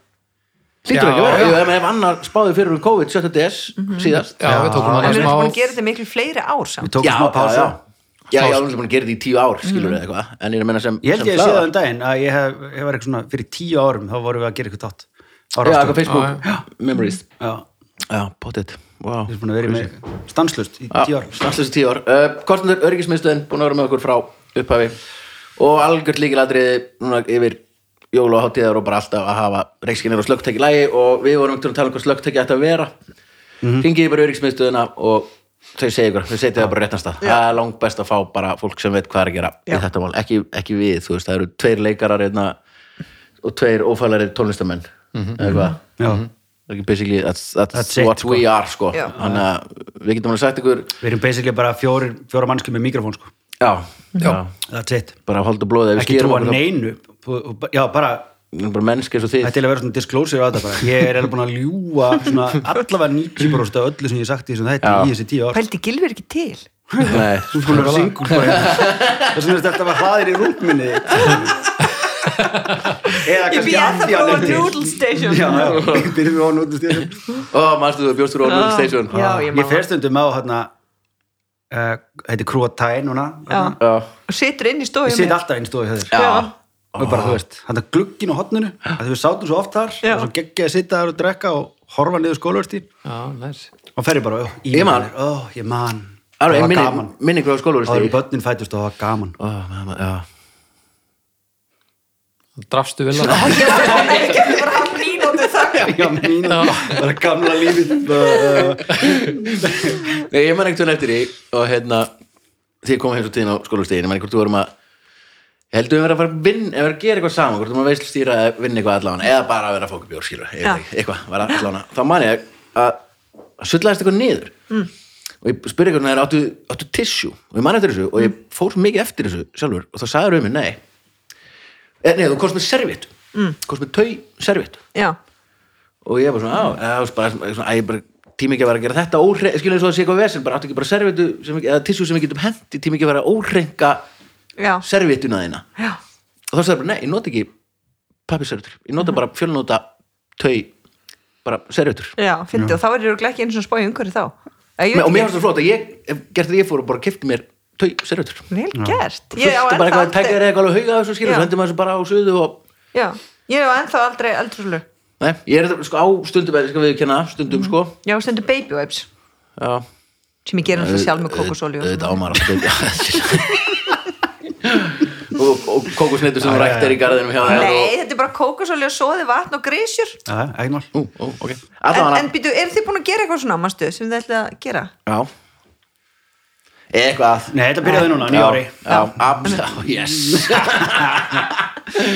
Hlýtur Já, ekki að. Jú, ef ef annar spáði fyrir um COVID 7. DS síðast. Já, við tókum en hana við erum smá búin að gera þetta miklu fleiri ár Við samt tókum Já, smá já, pásu. já. Já, ég alveg búin að gera þetta í tíu ár, skilur við eitthvað. En ég er að menna sem Ég held ég að sé hlaða. það um daginn að ég hef, hef eitthvað svona fyrir tíu árum þá vorum við að gera eitthvað tátt á Já, eitthvað Facebook Já, Memories. Já, Já, potið wow. við erum búin að vera með stanslust í tíu ár. Stanslösi tíu ár. Uh, Kostendur öryggismiðstöðin búin að vera með okkur frá upphafi. Og algjört líkiladriði núna yfir jól og bara alltaf að hafa reikskinir og slögtæki lægi og við vorum veginn að tala um hvað slögtæki ætti að vera mm -hmm. ringiði bara í öryggismiðstöðina og þau segja ykkur, þau setja það bara réttan stað það er langt best að fá bara fólk sem veit hvað er að gera í þetta mál, ekki, ekki við, þú veist það eru tveir leikarar einna, og tveir ófælari tónlistamenn eða hvað Já. Það er ekki basically, that's, that's, That's it, what sko. we are sko. Já. þannig að við getum alveg sagt ykkur Við erum basically bara fjóra mannski með mikrofón sko. Já, já. That's it. Bara holda blóðið ef við Ekki trúa neinu Já, bara bara mennski eins og þið. Það er til að vera svona disclosure á þetta bara. Ég er alveg búin að ljúga svona allavega 90% af öllu sem ég hef sagt í þessum þætti í þessi tíu ár. Pældi Gilvi er ekki til? Nei, Þú er búin að vera single bara. Hérna. Þess vegna þetta var hlaðir í rúmminni Eða kannski Andi á nefndi station. Já, já, byrjum við á noodle station. Ó, manstu þú bjóstur á Roll Station? Já, ég Ég man fer stundum á hérna Þetta er Krúatæ núna hérna. og situr inn í stofu Ég sit alltaf hjá þér. Já. og bara, þú veist, hann er glugginn á hotninu að við sátum svo oft þar. Já. og svo geggja að sitta þar og drekka og horfa niður næs og fer ég bara, í Ég man. ég man. Það var minni, gaman. minni hvað þá skólaversti erum börnin fætust og það var gaman. Drafstu vilja ég var ekki bara hann mínútu þakka já, mín, bara gamla lífið uh, Nei, ég man einhvern veginn eftir því og hérna því ég kom heim svo tíðin á skólastíðin ég man hvort þú vorum að heldur við vera að fara að vinna, eða vera að gera eitthvað saman hvort þú maður veist stýra eða vinna eitthvað allavega eða bara að vera að fóka bjór, skilur, eitthvað var allavega, þá man ég að að sullaðist eitthvað niður. Mm. og ég spurði eitthvað, neður, áttu, áttu tissue? Og ég man eftir þessu og ég fór svo mikið eftir þessu sjálfur og þá sagður við mig, nei. E, nei, þú komst með serviettu mm. komst með tau serviettu já, og ég var svona, á, bara, svona, ég bara tími ekki að vera að gera þetta óhrein, skilur eins og það sé eitthvað vesen, bara áttu ekki bara servietu sem, eða tissue sem við getum hendi, tími ekki að vera að óhreinka já, servietuna þína. Já. Og þá sagði bara, nei, ég nota ekki pappiservitur, ég nota bara fjölnóta tau, bara servietur já, fyndi og þá er ég ekki eins og spói umhverju þá. Ég veit og mér ekki. fannst það flott að ég gert það ég fór og bara kefti mér tau servietur vel gert. Ég á ennþá aldrei eitthvað alveg hauga þessu skilur, Já. svo hendur maður þessu bara á suðu og já, ég á ennþá aldrei eldrúslu nei, ég er þetta sko á stundum eða skal við kenna, stundum sko. Já, stendur baby wipes. Já. Sem ég gerum svo sjálf með kókosólju og svona. ámar alltaf og, og kókusneitur sem ræktir já. í garðinum hjá þér Nei, þetta er bara kókosolja, soði, vatn og grísjur Já, ekki mál. Og, ú, ú, ok. En, en býtu, eru þið búin að gera eitthvað svona, manstu, sem þið ætlaði að gera? Já Eitthvað. Nei, þetta byrjaði núna, nýja ári. Já, abs, já, yes.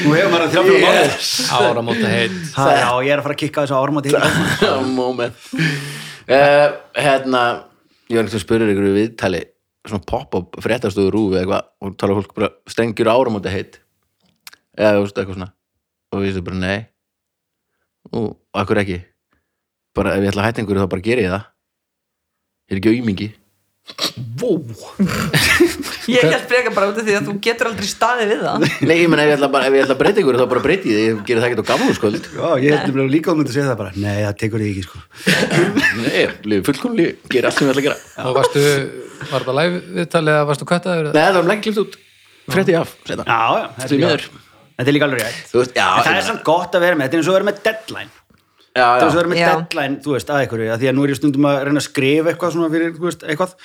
Nú hefur maður að mánuð Yes. Áramóta heitt Já, ég er að fara að kikka þessu árum á til Moment. Uh, Hérna Ég var einhvern veginn að spyrja ykkur í viðtali svona pop-up fréttastöðu rúfi eitthvað og tala fólk bara strengjur áramóti heitt eða þú veist eitthvað svona. Og ég veist bara nei. Og akkur ekki? Bara ef ég ætla að hætta einhverju þá bara geri ég það. Ég er ekki aumingi Ég held freka bara út af því að þú getur aldrei staðið við það. Nei, ég menn ef ég ætla, bara, ef ég ætla að breyta einhverju þá bara breyti ég því, ég geri það ekki á gamlu skuld Já, ég held að líka um að segja það bara Nei, það tekur ég ekki sko. Nei, lífi fullkomn lífi, geri allt sem ég ætla að gera. Og varstu, var þetta live viðtalið eða varstu kattaður nei, það var ekki klipt út. Frétti af, setja Já, já, þetta er líka miður. Þetta er líka alveg rétt. Þú veist, já, En það er samt gott að vera með, þetta er eins og að vera með deadline já, Það er að með Já. deadline, þú veist, að einhverju að Því að nú er ég stundum að reyna að skrifa eitthvað svona fyrir, þú veist, eitthvað.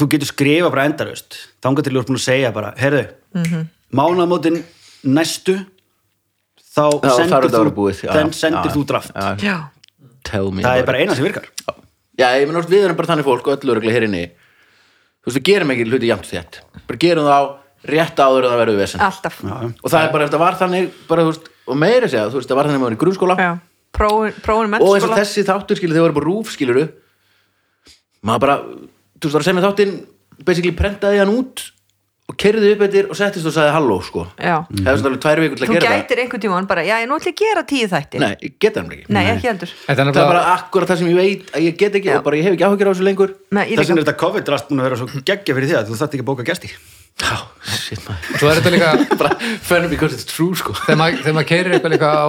Þú getur skrifa bara endalaust. Þangað til þú ert búin að segja bara, heyrðu mm. -hmm. Mánaðamótin næstu Þá Já, sendir er þú að búið, já, Þenn sendir já. þú draft. Það er bara eina sem virkar. Já, ég menn, við erum bara þannig fólk og öllu öruglega hér inni. Þú veist, við gerum ekki hluti jæmt þétt. Bara gerum þá rétt áður en það verður vesen. Alltaf. Og það er bara, þetta var þannig bara, þú veist, og meira segja, þú veist, það var þannig að maður í grunnskóla. Já, prófin, og eins og þessi þáttur, skilur, þegar voru bara rúf, skilur maður bara, þú veist, var að segja með þáttinn basically prentaði hann út og kerði upp eftir og settist og sagði halló, sko. Já, hefði svona alveg tvær vikur til að þú gera gætir einhvern tímann bara, já, ég nú ætla að gera tíu þætti það Nei, ég geta hann ekki. Nei, ekki heldur. Er Það er bara akkurat það sem ég veit að ég get ekki Já. og bara ég hef ekki áhyggjur á þessu lengur. Það sem er þetta COVID-rast búin að vera svo geggja fyrir því að þú þarft ekki að bóka gesti Já, shit maður. Svo er þetta líka bara funny because it's true, sko. Þegar maður, þegar maður keirir eitthvað líka á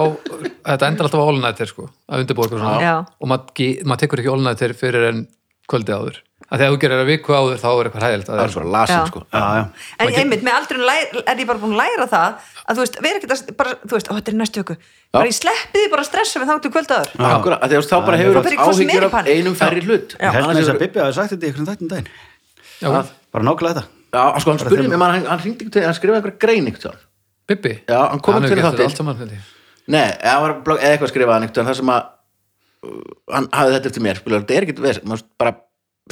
þetta endar alltaf á all-nighter sko að undirbúa eitthvað svona. Já. og maður, ge- maður tekur ekki all-nighter fyrir en kvöldi áður. Að þegar þú gerir það viku áður þá er eitthvað hægilt að Það er lasin, Já. sko. Já, já. En einmitt, með aldrei er ég bara búin að læra það að þú veist, vera ekkert að, bara, þú veist, ó, þetta er næstu öku bara ég sleppi því bara að stressa við þáttu kvöldaður Akkurat, að því að þá bara hefur Það fer ekki svo sem áhyggjur meiri af panik. einum færri hlut. Ég held með þess að Bibi hafi sagt þetta í einhvern þættin daginn. Já, Bara nákvæmlega þetta Já, sko, hann spurði mig, hann, hann til, hann skrifaði eitthvað grein eitthvað Bibbi Já, hann kom hann gert þetta þáttinn. allt saman. Nei, eða, var blog, eða eitthvað skrifaði hann það sem að uh, hann hafði þetta eftir mér, skilu, þetta er ekkert veist, maður bara,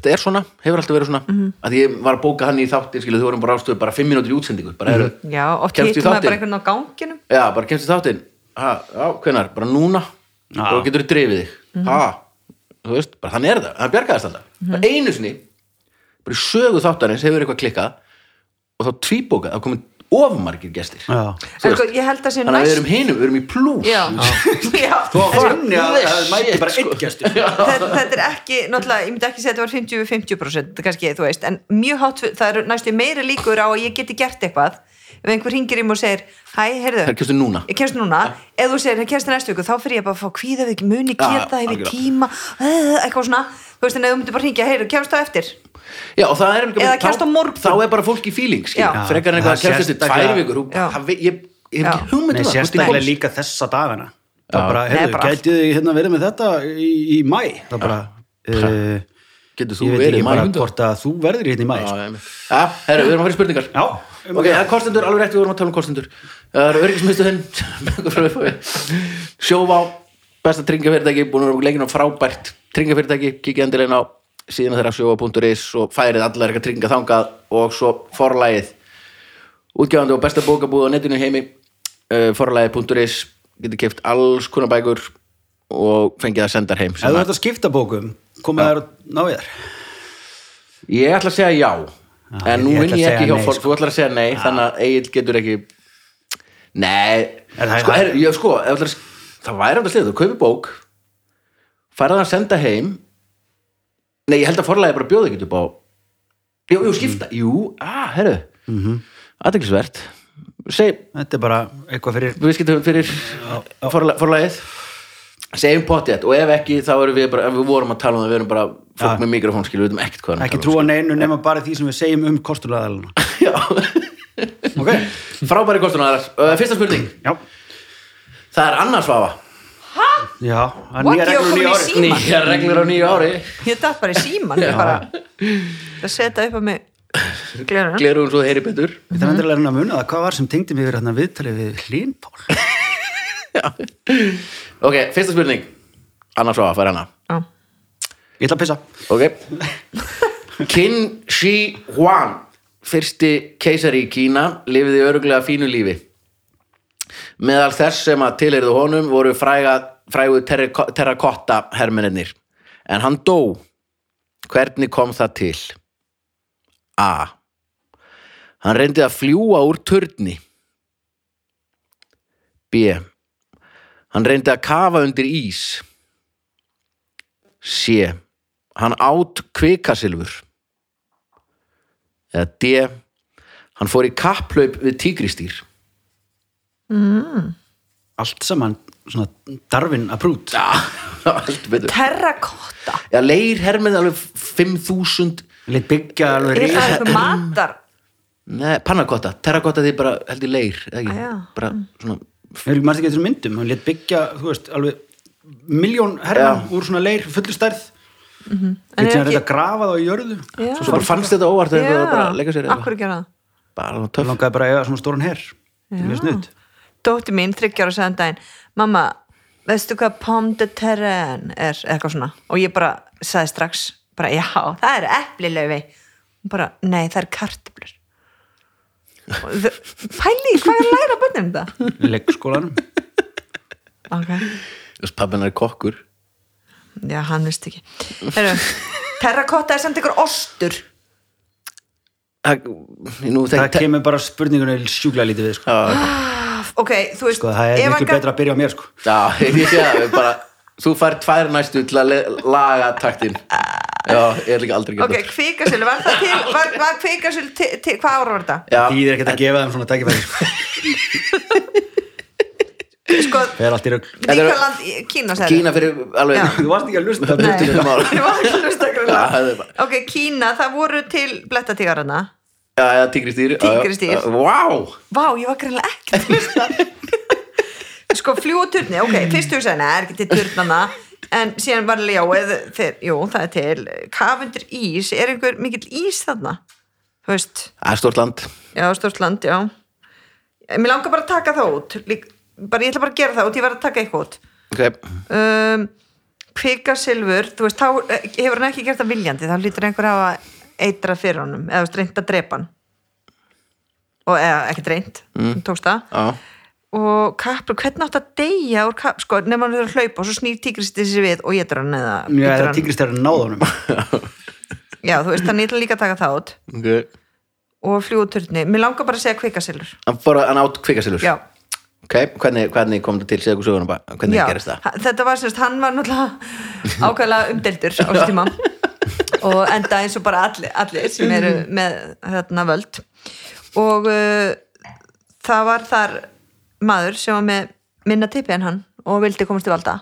þetta er svona, hefur alltaf verið svona Mhm. að ég var að bóka hann í þáttin, skilu, þú vorum bara ástöðu bara fimm mínútur í útsendingu, bara eru, Já, oft hittum þáttinn? bara einhvern á ganginum já, bara kemst í þáttin ha, já, hvenær, bara núna Já. og getur þú drifið þig, Mhm. ha þú veist, bara þannig er það, það bjargaðist alltaf bara einu sinni, bara í sögu þáttarins hefur eitthvað klikkað og þá tvíbókað, þá komið ofmargir gestir. Sko, ég held að sé að við næst erum hinum, við erum í plús. Já, já. Þú að það mæti bara einn gestur. Þetta, þetta er ekki, náttúrulega, ég myndi ekki segja að þetta var 50-50% kannski, þú veist, en mjög hátt það eru næstu meiri líkur á að ég geti gert eitthvað. Ef einhver hringir í mig og segir hæ, heyrðu, það er kemstu núna. Núna ef þú segir, það kemst það næstu viku, þá fyrir ég bara að fá kvíða við ekki muni, geta, hef ég algjörlega. tíma eitthvað svona, þú veist, en ef þú myndir bara hringja heyrðu, kemst það eftir, Já, og það er líka- Eða þá- kemst á morgun. Þá er bara fólk í feeling, skil Já. Frekar en eitthvað að Það kemst eftir sérstaklega- tvær vikur þú- Já. það veit- Ég ég hef Já. ekki Nei, um það, þú veist, sérstaklega líka þessa dagana Það bara, Nei, heyrðu, bara gætið þið hérna verið með þetta í, í mæ Það bara, uh, Getur þú ég veit verið ekki bara maður hvort að þú verður hérna í mæ Já, sko. einmitt. Já, herru, við erum að fara í spurningar Já, um Ok, að- það er kostendur, alveg rétt, við vorum að tala um kostendur Það eru öryggismiðstöðin Sjóvá besta tryggingafyrirtæki, búin að vera leikin á frábært tryggingafyrirtæki, kikið endilegin á síðan þeirra sjóvá.is og færið allar eitthvað trygginga þangað og svo forlægið útgjáðandi og besta bókabúð á netinu heimi uh, forlægið.is getur keft alls konar bækur og fengið að senda heim Ef þú ert að skipta bókum komið þær og náðu þér. Ég ætla að segja já En nú ég vinn ætla að ég ekki hjá fólk sko. Þú ætlar að segja nei, þannig að Egil getur ekki Nei Er Sko, er, ég, sko að- það væri alltaf slið Þú kaupir bók Færða það að senda heim Nei, ég held að forlega bara bjóði ekki upp á Jú, jú, skipta Jú, ah, herru. Mm Mhm. Aðeinsvert Þetta er bara eitthvað fyrir við skiptum fyrir forlagið. Segjum pottjætt og ef ekki þá erum við bara, ef við vorum að tala um það við erum bara fólk Já. með mikrofón skilur, við veitum ekkert hvað að ekki um, trúa neinu nema bara því sem við segjum um kostulaðalina Já, Ok, frábæri kostunar uh, Fyrsta spurning, já. Það er annars svafa Já, það er What, nýja reglur nýja ári. Nýjar reglur á nýju ári. Ég datt bara í síman það setja upp að mig Glerun. glerum svo heyri betur. Þetta er endilega að muna það, hvað var sem tengdi mig við hérna viðtalið við Hlínpál? ok, fyrsta spurning. Annars svo að fara hana. Já. Ég ætla að pissa. ok. Qin Shi Huang fyrsti keisari í Kína lifiði öruglega fínu lífi meðal þess sem að tilheyrðu honum voru fræga, frægu terrakotta hermennir en hann dó. Hvernig kom það til? A. Hann reyndi að fljúa úr turni. B. Hann reyndi að kafa undir ís. C. Hann át kvikasilfur. Eða D. Hann fór í kapplaup við tígristýr Allt saman svona já, allt betur. Terrakotta. Já, leir hermið alveg 5000 Leit byggja alveg Er það eitthvað matar? Nei, pannakotta, terrakotta því bara held í leir, ekki, Ah, bara svona Ég vil maður ekki eitthvað myndum. Hann leit byggja, þú veist, alveg miljón hermann úr svona leir fullu stærð. En Þetta er er ekki þetta grafað á jörðu. Já. svo bara fannst þetta óvart þegar það bara leika sér akkur gera það? Bara Það töff. Langaði bara að eiga svona stóran herr. Þetta er mjög snudd. Dótti mín, þryggjára sagði um daginn Mamma, veistu hvað pomme de terrain er? Eitthvað svona Og ég bara sagði strax bara, Já, það er eplilaufi Hún bara, nei, það er kartöflur Og þau- Pæli, hvað er að læra bönnum þetta? Leggskólanum. Ok, Þess pappin er kokkur já, hann veist ekki Terrakotta er samt ykkur ostur Það- Nú, Það þekk- kemur bara spurningunni sjúklega lítið við, sko. Ok, þú veist Sko, það er miklu hann betra að byrja á mér, sko. Já, ég sé að bara þú fær tvær næstu til að laga taktin Já, ég er líka aldrei Ok, geta kvikasil, var það til Var, var kvikasil til, til, hvað ára var þetta? Já, Því er ekkert að gefa þeim svona tækifæri, sko. Sko, Það er allt í rögl. Þetta líka land í Kína sagði Kína fyrir alveg Já. Þú varst ekki að lusta. Það 25 ára Ég var ekki að það bara- Ok, Kína, það voru til blettatígarana Já, tígristýr Tígrisdýr. Vá, Vá, ég var greinlega hlusta. Sko, fljúa turni, ok, fyrst hugsaði, neða, er ekki til turnana En síðan var þeir, jú, það er til. Kafundur ís, er einhver mikill ís þarna? Þú veist, það er stort land. Já, stórt land, já. Mér langar bara að taka það út. Lík, bara, Ég ætla bara að gera það út, ég var að taka eitthvað út. Ok, um, Kvikasilfur, þú veist, þá eh, hefur hann ekki gert það viljandi, þá lítur einhver að eitra fyrir honum, eða reynt að drepa hann. Og eða ekki reynt, mm. tókst það. Já. Og kaplur, hvernig átt að deyja úr kap, sko, nema hann er að hlaupa og svo snýr tígristið sér við og getur hann eða Já, það hann. tígrist er að náða honum. já, þú veist, ég ætla líka að taka það út. Ok. Og fljúuturni, mér langar bara að segja kvikasilfur. Hann hann átt kvikasilfur? Já, Ok, hvernig, hvernig kom þetta til ykkur söguna bara Hvernig já, gerist það? þetta var sérst, hann var náttúrulega ákveðlega umdeldur á þessu tíma og enda eins og bara allir, allir sem eru með þarna völd. Og uh, það var þar maður sem var með minna tippi en hann og vildi komast til valda.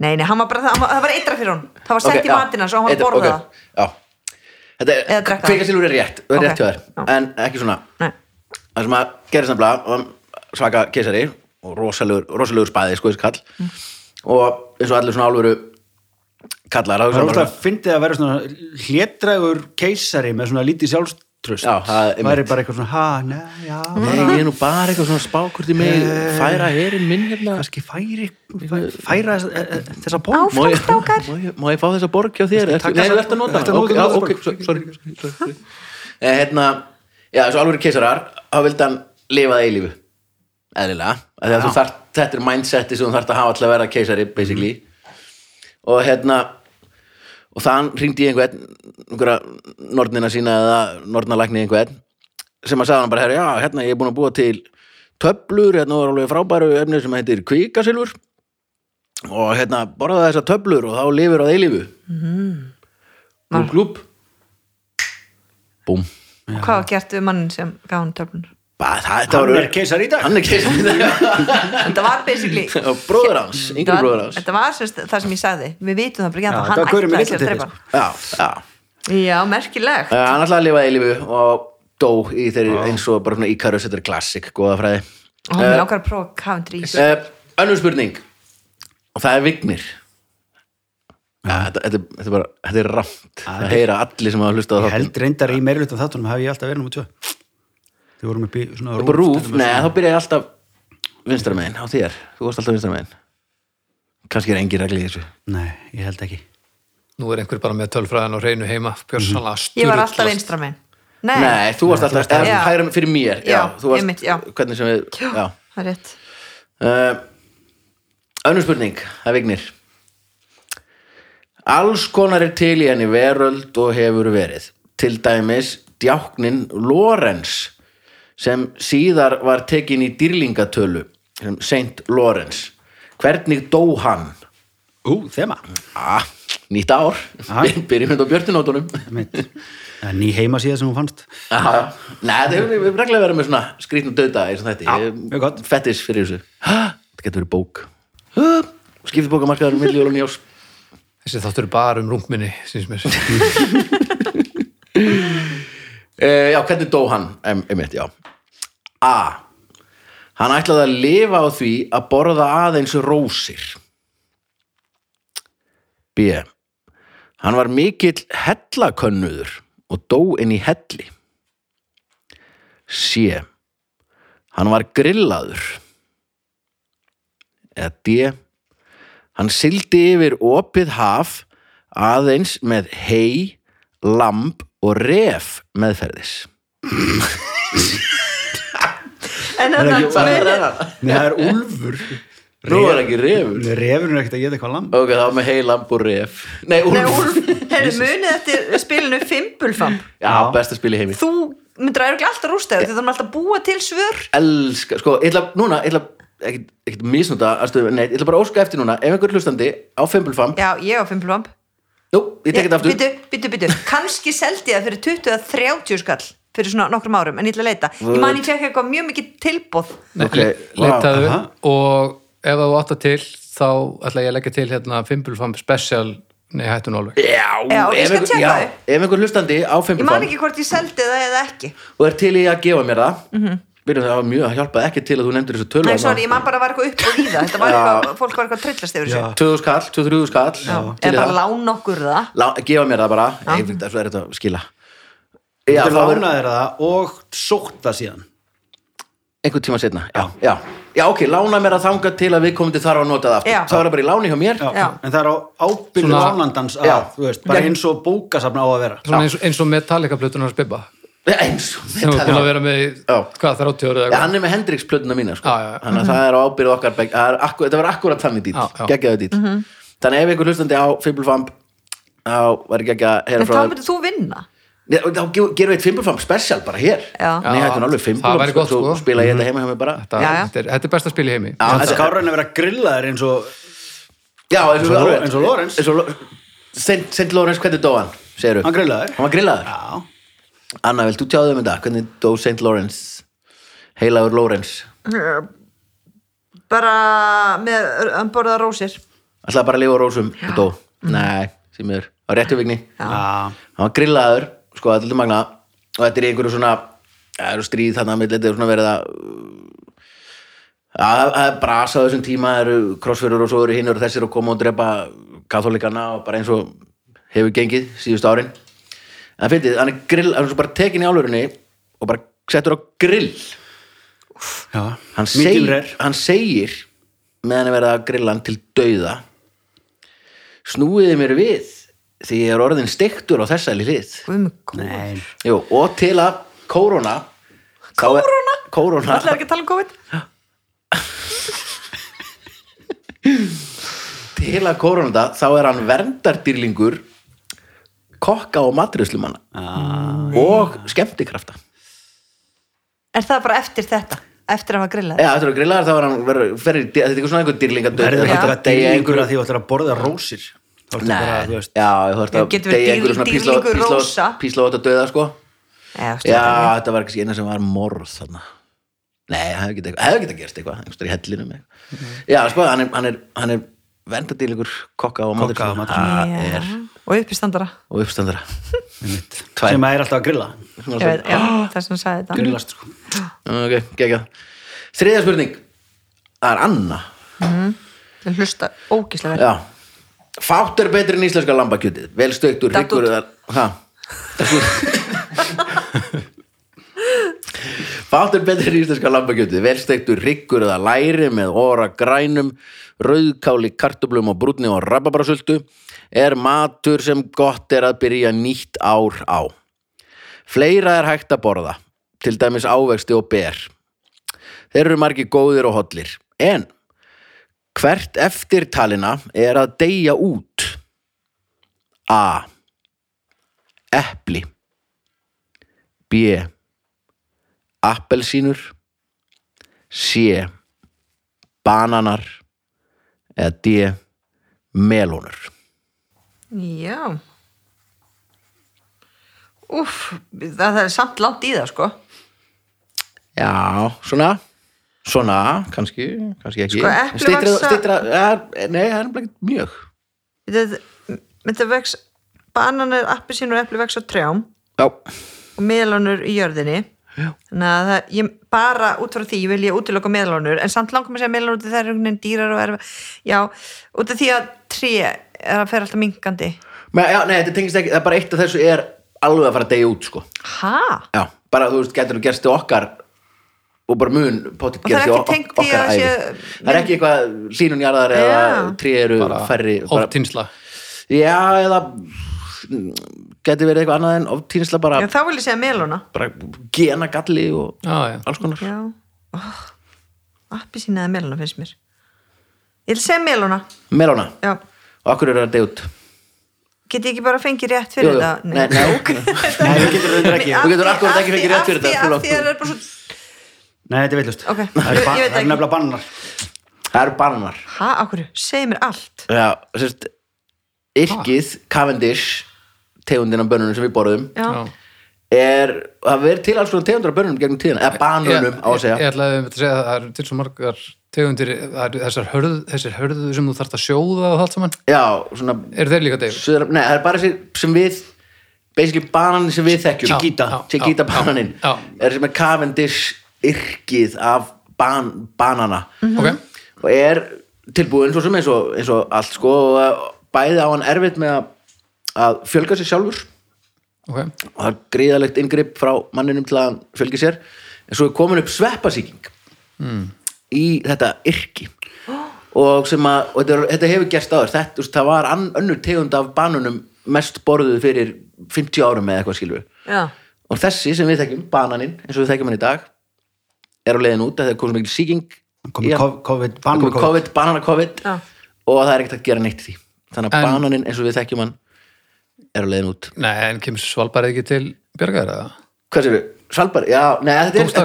Nei, nei, var bara, það, það var eitra fyrir hann það var sett Ok, í matina svo hann var að Eitt- borða ok, það. Já. Þetta Eða er, rétt, er rétt já. En ekki svona. Nei, Það sem að gerist nefnilega var svaka keisari og rosalegur, rosalegur spæði sko þessi kall. Mm. og eins og allir svona álfuru kallar Það er alltaf að fyndið að vera svona hlétrægur keisari með svona lítið sjálfströst. Já, það er bara eitthvað svona, ha, ne, já, Nei, ég er nú bara eitthvað svona spákurt í mig færa herinn minn hérna. Kannski færi, fæ- færa þessa, e- e- þessa borg. Áfram. Má ég, fá þessa borg hjá þér? Nei, þú ert að nota já, ok, sorry. Eh, Hérna, já, þessu alvöru keisarar þá vildi hann lifa það eilífu eðlilega, af því að þú þarft þetta er mindseti sem þú þarft að hafa til að vera keisari basically og hérna og þann hringdi ég einhvern einhverja nornina sína eða nornalækni einhvern sem að sagði hann bara, herra, já, hérna ég er búin að búa til töflur, hérna var alveg frábæru efni sem heitir kvikasilfur. Og hérna borða þessar töflur og þá lifir á eilífu. Glúb, glúb búm. Hvað var gert við mannin sem gaf hann það, þetta Hann var er keisari í dag. hann er keisari í dag. Þetta var basically bróður hans, yngri bróður hans. Þetta var sérst, það sem ég sagði. Við vitum það bara að hann ætlaði sér að drepa já, já. Já, merkilegt. Uh, hann ætlaði að lifa eilífu og dó í þeirri eins og bara svona Íkarus, þetta er klassik, góða fræði. Hann er ákveður að prófa Coventry uh, Önnur spurning. Og það er Vignir. Ja, þetta, er bara, þetta er ramt það heyra allir sem hafa hlustað held reyndar í meiri hlutan þáttunum hef ég alltaf verið 2 Þið vorum upp í svona rúf, dæmis. nei, þá byrja ég alltaf vinstra megin, á þér, þú varst alltaf vinstra megin. Kannski er engin regli í þessu. Nei, ég held ekki. Nú er einhver bara með tölfræðan og reynu heima Björnsanlega ég var alltaf vinstra megin. Nei, Nei, þú varst alltaf, Já. eða hægra fyrir mér já, Já, þú varst, einmitt, já. hvernig sem við já. það er rétt. Uh, önnur spurning, það vignir. Alls konar er til í henni veröld og hefur verið. Til dæmis djáknin Lorenz sem síðar var tekin í dýrlingatölu sem Saint Lorenz hvernig dó hann? Ú, þema. Ah, nýtt ár, Ah. byrjum þetta á Einmitt. Það er ný heimasíða sem hún fannst. Já, Nei, það hefur við reglega verið með svona skrýtnum döða í svona Já, þetta. Fettis fyrir þessu. Ha, Það getur verið bók. Ha, Skipti bókamarkaður um milli og njós Þessi þáttur er bara um rungminni síns mér. Uh, Já, hvernig dó hann? Einmitt, já A. Hann ætlaði að lifa á því að borða aðeins rósir. B. Hann var mikill hellakönnuður og dó inn í helli. C. Hann var grillaður. Eða D. Hann sildi yfir opið haf aðeins með hei, lamb og ref meðferðis en Er þannig ekki- Nei, það er úlfur. Nú er ekki refur. Nei, Refurinn er ekkert að geta eitthvað lamb. Ok, það var með hei, lamb og ref. Nei, Nei, úlf Úlf, heyrðu, munið eftir spilinu Fimbulfamp Já, besta spil í heimi. Þú myndir að alltaf rústa þau því það er alltaf að búa til svör. Elska, sko, ég ætla, núna, ég ætla ekkert, ekkert misnúta aðstöðu, nei, ég ætla bara að óska eftir núna ef einhver hlustandi á Fimbulfam já, ég á Fimbulfamp Jú, ég tek þetta aftur. Byttu, byttu, byttu, kannski seldi ég það fyrir 20 að 30 skall fyrir svona nokkrum árum, en ég ætla að leita. Ég man ég fekk eitthvað mjög mikið tilbóð Ok, wow, Leitaðu aha. og ef þú átta til þá ætla ég að leggja til hérna Fimbulfam Special Nei, hættun alveg. Já, Já, ég ef skal einhver- tjekka já, þau. Ef einhver hlustandi á ég man Fimbulfam ekki hvort ég seldi það eða ekki. Og er til í að gefa mér það? Mm Mhm. -hmm. Byrjum það var mjög að hjálpa ekki til að þú nefndir þessu tölu Nei, sorry, ég man bara að var eitthvað upp og í það Þetta var eitthvað, fólk var eitthvað að trillast yfir þessu. 2000 skall, 23 skall. Já, til í eða bara það. lán okkur það. Lá, gefa mér það bara. Nei, það er svo er þetta að skila Já, er lánaðir það og sótt það síðan. Einhvern tíma setna já, já. já, ok, lána mér að þanga til að við komum til þarf að nota það aftur. Já. þá er það bara í láni hjá mér. Já. Já. En það er á ábyrðu lánandans að, þú veist, bara Já. eins og bókasafna á að vera. Svona eins, eins og Metallica-plötunar spibba eins og sem er búin að vera með hvað, 30 ára Já, eða hann er með Hendrix plötuna mína sko. Já, já, já. þannig að það er á ábyrðu okkar það er þetta var akkurat þannig já. geggjaðu dýt þannig ef einhver hlustandi á Fimblefamp þá var ekki að heyra En frá þá myndir þú vinna þá ge- gerum við eitt Fimblefamp special bara hér Já. Nei, Já, þetta er alveg það gott, svo sko. spila ég þetta heima hjá mig bara þetta, Já, já. Þetta, er, þetta er besta spil í heimi Já, Það er þetta- skárra en að vera grillaðir eins og Já, eins og, og- og Lorenz. eins og Lo- Saint, Saint Lorenz, hvernig dó hann? Hann grillaðir Hann var grillaður? Já, Anna, vilt þú tjáðu um þetta? Hvernig dó Saint Lawrence? Heilagur Lawrence Bara með umborða rósir Ætlaði bara að lifa á rósum og dó Nei, sem er á réttu vigni Hann var grillaður, sko, þetta er magna og þetta er einhverju svona það eru stríð þarna með þetta er svona verið að að að brasa á þessum tíma eru krossfjörur og svo eru hinn og þessir að koma og drepa katholikana og bara eins og hefur gengið síðust árin. En það finnst hann er grill, hann er svo bara tekin í álfurinni og bara settur á grill. Já hann, Medium seg, rare. hann segir meðan er verið að grilla hann til dauða snúiði mér við því ég er orðin steiktur á þessari hlið Jú, og til að kóróna Kóróna? Kóróna Ætlaðu ekki að tala um COVID? Til að kóróna þá er hann verndardýrlingur kokka og matrislumanna ah, og skemmtikrafta Er það bara eftir þetta? Eftir að hafa grillað? Já, er að grillaðar þá er hann verið, þetta er eitthvað svona einhver dýrlingadauð verður Já. þetta að deyja einhverju að því þú ætlar að borða rósir Þá ertu bara, þú veist já, þú ert að getur verið deyja einhverju dýr- svona dýrlingur písla- rósa. písla- písla og þetta döða sko Já, Já, stjórnarlega. þetta var ekki eina sem var morð þarna Nei, það hefði getað hefði getað gerst eitthvað, einhverstað í hellinum eitthvað. Já, sko, hann er, hann er, hann er verndardýrlingur kokka og Kokka og matrislumanna Já. Það er Og uppistandara og uppstandara einmitt. Tvær. sem að er alltaf að grilla Ég veit, já, það sem sagði þetta grillast sko. ok, geggjað þriðja spurning það er Anna Það hlusta ógislega vel já. Fátt er betri en íslenska lambakjötið. Vel ha, datt út. Fátt er betri en íslenska lambakjötið. Vel stöktur, hryggur eða læri með óra grænum rauðkáli, kartöblum og brúnni og rababrásöldu er matur sem gott er að byrja nýtt ár á. Fleira er hægt að borða til dæmis ávexti og ber. Þeir eru margir góðir og hollir. En hvert eftirtalina er að deyja út? A. Epli. B. Appelsínur. C. Bananar. Eða D. Melónur. Já. Úff, það, er samt langt í það sko. Já, svona svona, kannski, kannski ekki. Sko, epli Styttra- vaxa- styttra- ja, Nei, það er nefnilega ekki mjög. Þetta, vex bananir, appisín og epli vex á trjám. Já, og meðlánur í jörðinni. Já. þannig að það, ég, bara út frá því vil ég útiloka meðlánur en samt langar mig að segja meðlánur það er einhvern veginn dýrar og erf já, út af því að tré er að fer alltaf minkandi Men, já nei, þetta tengist ekki, það er bara eitt af þessu er alveg að fara að deyja út, sko. Ha? Já, bara þú veist, getur þú gerst til okkar og bara mun potið það er ok- því okkar sé- Það er ekki eitthvað hlínunjarðar eða Já. trí eru færri bara, oftinsla. Já, eða getur verið eitthvað annað en oftínsla bara, Já, þá vil ég segja meðlána bara gena galli og já, já. alls konar. Já, oh, appisín eða meðlána finnst mér. Ég vil segja meðlána Melóna, já, og okkur eru að deyja út get ég ekki bara fengið rétt fyrir jú. þetta? Nei, nei, Nei, við getum reyndar ekki. Þú getur akkúrat ekki fengið rétt fyrir þetta, af fyrir því okkur. að það er bara svo Nei, þetta er villust Ok, Það eru ég- ba- ég veit það eru ekki. nefnilega bannar. Það eru bananar ha, okkur, segi mér allt. Já, sérst Yrkið, Cavendish tegundin af bönunum sem við borðum já, er, það verið til alls konar tegundur af bönunum gegnum tíðina, eða banunum á að segja. ég ætlaði að segja að það eru til svo margar tegundir, þessar hörð, þessar hörðu sem þú þarft að sjóða og allt saman. Já, svona eru þeir líka? Suður, nei, það er bara sem við basically bananin sem við þekkjum Chiquita. Chiquita bananin er sem er Cavendish yrkið af ban, banana. Ok, og er tilbúin svo sem eins og, eins og allt sko bæði á hann erfitt með að, að fjölga sér sjálfur. Ok. Og það er gríðalegt inngrip frá manninum til að hann fjölgi sér. En svo er komin upp sveppasíking í þetta yrki. Og sem að og þetta, er- þetta hefur gerst áður. Þetta, það var ann, önnur tegund af banunum mest borðuð fyrir 50 árum eða eitthvað skilur já, og þessi sem við þekkjum, bananinn eins og við þekkjum hann í dag er á leiðin út að það er komið mikil síking. COVID- banana COVID, banana COVID Já. og það er ekkert að gera neitt því þannig að En- bananinn eins og við þekkjum hann er á leiðin út nei, en kemur svalbarið ekki til björgar eða? hvað sér við? Svalbar? Já, nei, þetta er, þetta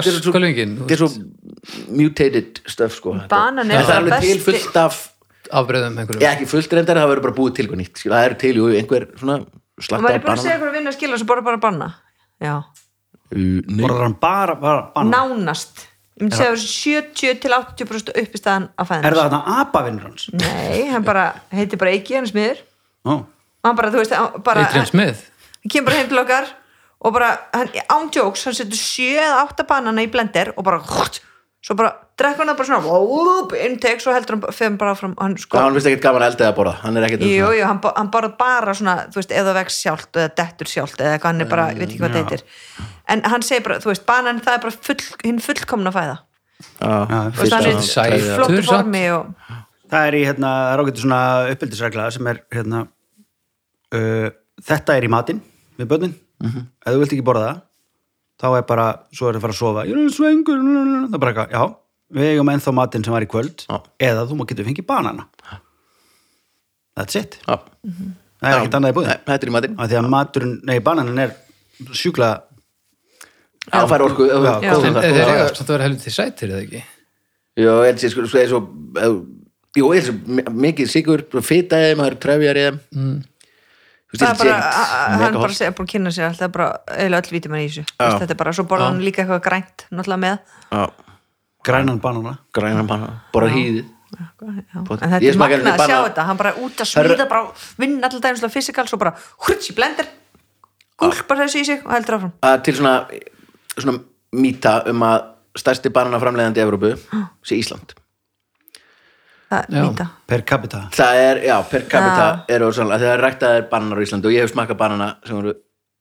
er svo, er mutated stuff sko. Banan er það er það alveg til besti- fullt af afbreyðum einhverjum Já, ekki fullt reyndar, það verður bara búið til eitthvað nýtt það eru til, jú, einhver svona og slatta maður er bara að segja að vinna að skila svo bara bara banna já. Borðar hann bara, bara banna nánast. Ég myndi segja þessu 70 til 80% upp í staðan á Er fæðinu það þarna apavinnur hans? nei, hann bara heitir bara Eiki hann smiður. Ó, og hann bara, þú veist, hann bara Adrian Smith? Hann kemur bara heim til okkar og bara, hann, án jokes, hann setur 7 eða 8 banana í blender og bara svo bara, drekka hann það bara svona whoop, intake, svo heldur hann, fyrir bara fram hann sko, hann finnst ekkert gaman að elda eða borða. Hann er ekkert um jú, jú, hann, hann borða bara svona, þú veist, eða vex sjálft eða dettur sjálft eða hann er bara, ég veit ekki hvað þetta heitir en hann segir bara, þú veist, banan það er bara full, hinn fullkomna fæða. Er Sætur í flottu formi og Það er í hérna, það er ágættu svona uppeldisregla sem er hérna uh, þetta er í matinn við börnin, ef þú vilt ekki borða það þá er bara, svo er það að fara að sofa. Ég er svengur, það er bara eitthvað já, við eigum ennþá matinn sem var í kvöld Já. eða þú má getur fengið banana. That's it. Já. það er ekkert annað í búið Nei, þetta er í matinn. Af því að maturinn, nei, bananin er sjúkla Já, fær orku Já. það, þeir eiga samt að vera helviti sætir eða ekki? Eins og sko, sko, eins og ef- Jú, eins og mikið sigur fita eða maður trefjar eða mm. það er bara, hann bara segja, bara kynna sér alltaf bara, eiginlega öll vítum í þessu. Þetta er bara, svo borða hann líka eitthvað grænt náttúrulega með grænan banana. Græna manna, bara hýðið. En þetta er magnað að sjá þetta. Hann bara út að smíða, bara vinna alltaf daginn fysikal, svo bara hurts í blender gúlpar þessu í sig og heldur áfram. Að til svona, svona mýta um að stærsti banana framleiðandi í Evrópu sé Ísland. Það Já. nýta per capita. Það er, já, per capita eru sannlega, þegar ræktaðir bananar á Íslandi og ég hef smakað banana sem eru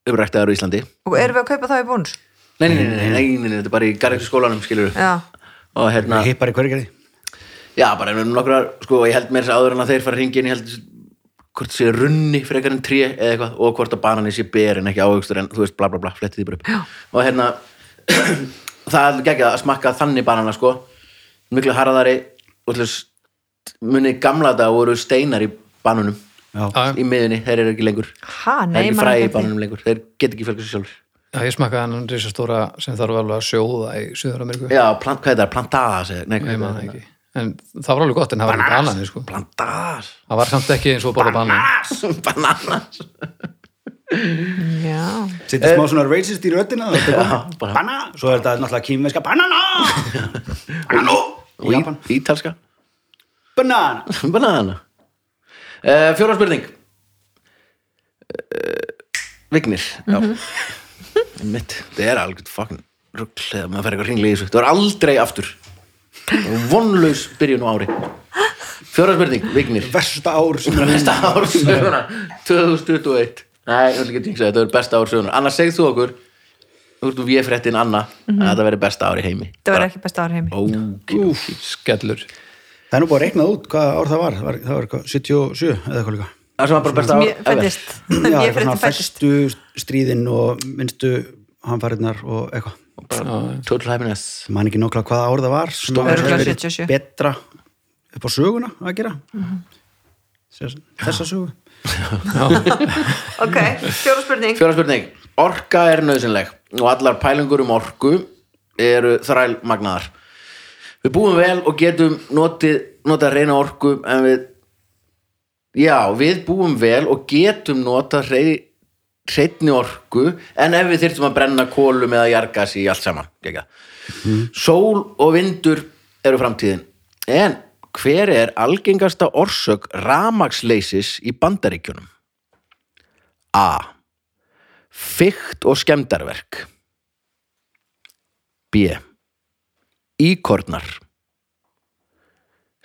uppræktaðir á Íslandi. Og erum við að kaupa það í bónus? nei, nei, nei, nei, nei, nei, nei, þetta er bara í Garrix skólanum skilur já, og hérna, hippar í hverju gerði? Já, bara um nokkrar sko, ég held mér þess að áður en að þeir fara hringin ég held hvort það sé runni frekar en tré eða eitthvað, og hvort að banani sé ber en ekki ávöxtur en þú veist, bla bla bla, flettið því bara upp. Já. og hérna það er ekki að smakka þannig banana sko. Miklu harðari og til þess munið gamla þetta voru steinar í banunum já, í miðunni, þeir eru ekki lengur. Ha, nei er ekki man fræði í ekki banunum lengur þeir get ekki fjölga sér sjálfur já, ég smakkaði hann risastóra sem þarf alveg að sjóða í Suður-Ameríku. Já, plant, hvað er það, plantadas nei, Nei, hvað maður er ekki. En það var alveg gott en það var ekki banani sko. plantadas. Það var samt ekki eins og bara banani bananas já, setja smá svona racist í er bara- banana, svo er þetta náttúrulega kýmverska banana. Banana. Og ítalska. Banana. Banana. Uh, fjóra spurning. Uh, Vignir já mitt, það er alveg fucking rugl eða maður fer eitthvað ringlega í þessu. Það er aldrei aftur. Vonlaus byrjun á ári. Fjóra spurning, Vignir. Versta ár sem er besta ár söguna 2021 nei, þetta er besta ár söguna annars segð þú okkur þú veist, við fréttin Anna að þetta verði besta ár í heimi. Það var ekki besta ári heimi. ok, Skellur. Það er nú bara reiknað út hvað ár það var. Það var, það var eitthvað 77 eða eitthvað líka það sem var bara besta ég fyrir þetta fættist stríðin og minnstu hamfarinnar og eitthvað. Bara total happiness. Man ekki nokkla hvaða ár það var að 77. betra upp á söguna að gera. Mhm. Þess- þessa sögu. Ok, fjóra spurning. Fjóra spurning. Orka er nöðsynleg og allar pælingur um orku eru þræl magnaðar. Við búum vel og getum notið, notað reyna orku en við já, við búum vel og getum notað rey, hreinni orku en ef við þyrftum að brenna kólum eða jargas í allt saman. Gekka. Sól og vindur eru framtíðin. En hver er algengasta orsök ramagsleysis í bandaríkjunum? A. Fygt og skemmdarverk B. Íkornar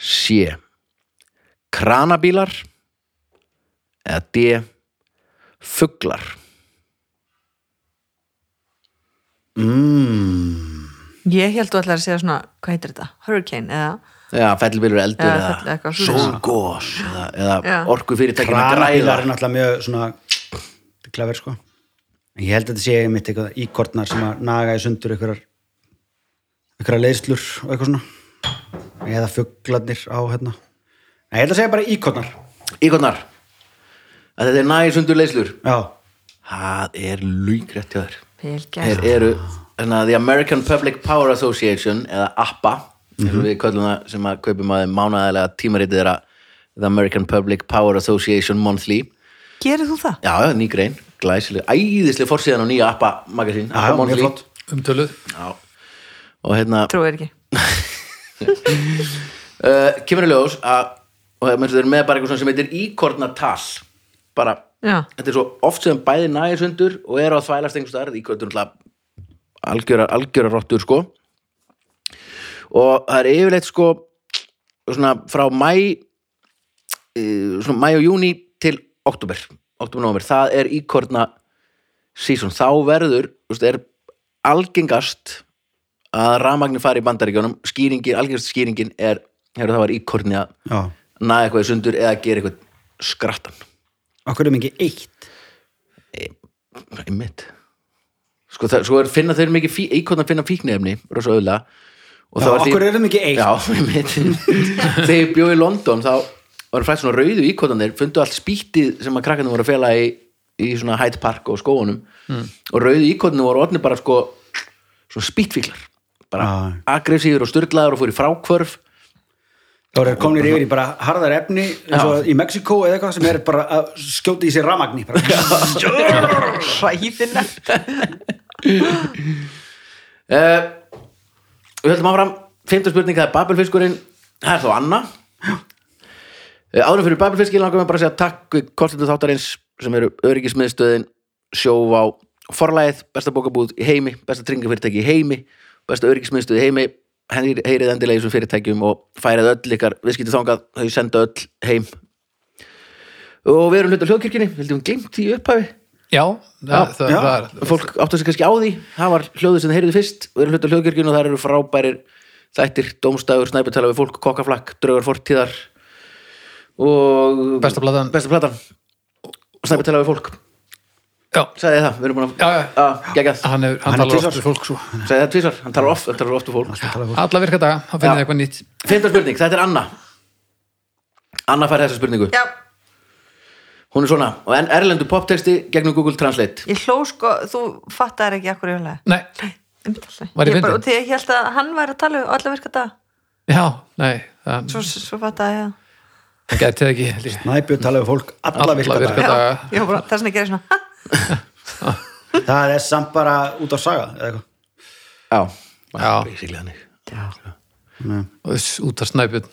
C. Kranabílar eða D. Fuglar ég held þú ætlar að segja svona, hvað heitir þetta? Hurricane eða Já, fellibílur eldur Já, eða fell- eitthvað svoleiðis. sólgós eða, eða Já. orku fyrirtækina Kranabílar græða er náttúrulega mjög svona klaver sko En ég held að þetta sé mitt eitthvað íkortnar sem að naga í sundur einhverjar einhverjar leiðslur og eitthvað svona eða fuglarnir á hérna Nei, ég held að segja bara íkortnar Íkornar að þetta er nægisundur leyslur Já, Það er lúgrætt hjá þér. Eru svona, The American Public Power Association eða APPA eins og við köllum það sem að kaupum að þeim mánæðilega tímaritið þeirra The American Public Power Association Monthly. Gerir þú það? Já, ný grein, glæsileg, æðisleg forsíðan á nýja APPA magasín mjög flott. Umtöluð. Já, og hérna trúið ekki. Uh, kemur í ljós að og þeir eru með bara eitthvað sem heitir íkornatal bara, já, þetta er svo oft sem bæði nægisundur og eru að þvælast einhvers staðar íkornur algjörar, algjörar rottur sko. Og það er yfirleitt sko svona frá mæ eh, svona mæ og júni til oktober, oktober það er íkorna season. Þá verður, þú veist, er algengast að rafmagnin fari í bandaríkjónum skýringin, algengast skýringin er hefur það var íkorni að naða eitthvað í sundur eða gera eitthvað skrattan okkur er mikið eitt? Einmitt. Sko, það, svo er finna þeir mikið fí, íkorna finna fíknefni, rosa auðlega og Já, þá því- okkur er það mikið eitt? Já, einmitt. Þegar ég bjóð í London þá var frækt svona rauðu íkornanir fundu allt spýttið sem að krakkarnir voru að fela í, í svona Hyde Park og skóunum og rauðu íkornanir voru orðnir bara sko svona spýttfíklar bara Já. aggressífur og styrlaður og fór í frákvörf þá er kominir yfir í bara harðar efni eins og í Mexiko eða eitthvað sem er bara að skjóta í sér ramagni hræðina uh, Við höldum áfram. Fymta spurning, það er Babelfiskurinn. Það er þá Anna. Uh, Áður fyrir Babelfiskinn langar við bara að segja takk kostendur þáttarins sem eru öryggismiðstöðin sjóvá forlæðið, besta bókabúð í heimi besta tringafyrirtæki í heimi besta öryggismiðstöð í heimi heyrið endilega í þessum fyrirtækjum og færið öll ykkar viðskipti þangað, þau senda öll heim. Og við erum hluta hljóðkirkjunni, vildum glimt í upphafi. Já, það, það, já. það er fólk áttu sig kannski á því. Það var hljóðið sem þið heyrið fyrst. Og eru hluta hljóðkirkjunni og það eru frábærir þættir, dómstæður, snæputala við fólk kokkaflakk, draugar fortíðar og besta platan. platan. Snæputala við fólk, sagði það, við erum búin að já, já, Já, geggjað, hann, er, hann Hann er talar tvisvar. oft við fólk svo sagði það tvisar hann talar oft, hann talar oft fólk. Alla virka daga, þá finnir eitthvað nýtt. Fynda spurning, þetta er Anna. Anna fær þessa spurningu. Já, Hún er svona, og en erlendu poptexti gegnum Google Translate? Ég hló sko, þú fattar ekki akkur ég hlæði Nei, Var ég fyndin? og ég held að hann væri að tala um alla virka dag já, nei það, Svo, svo fattaði ég það. Gæti það ekki held ég. Næpju tala við fólk alla virka daga. það daga. Já, ég var bara, þess vegna gerir svona Það er samt bara út á saga eða eitthvað. Já, Já. þess út snæpjörn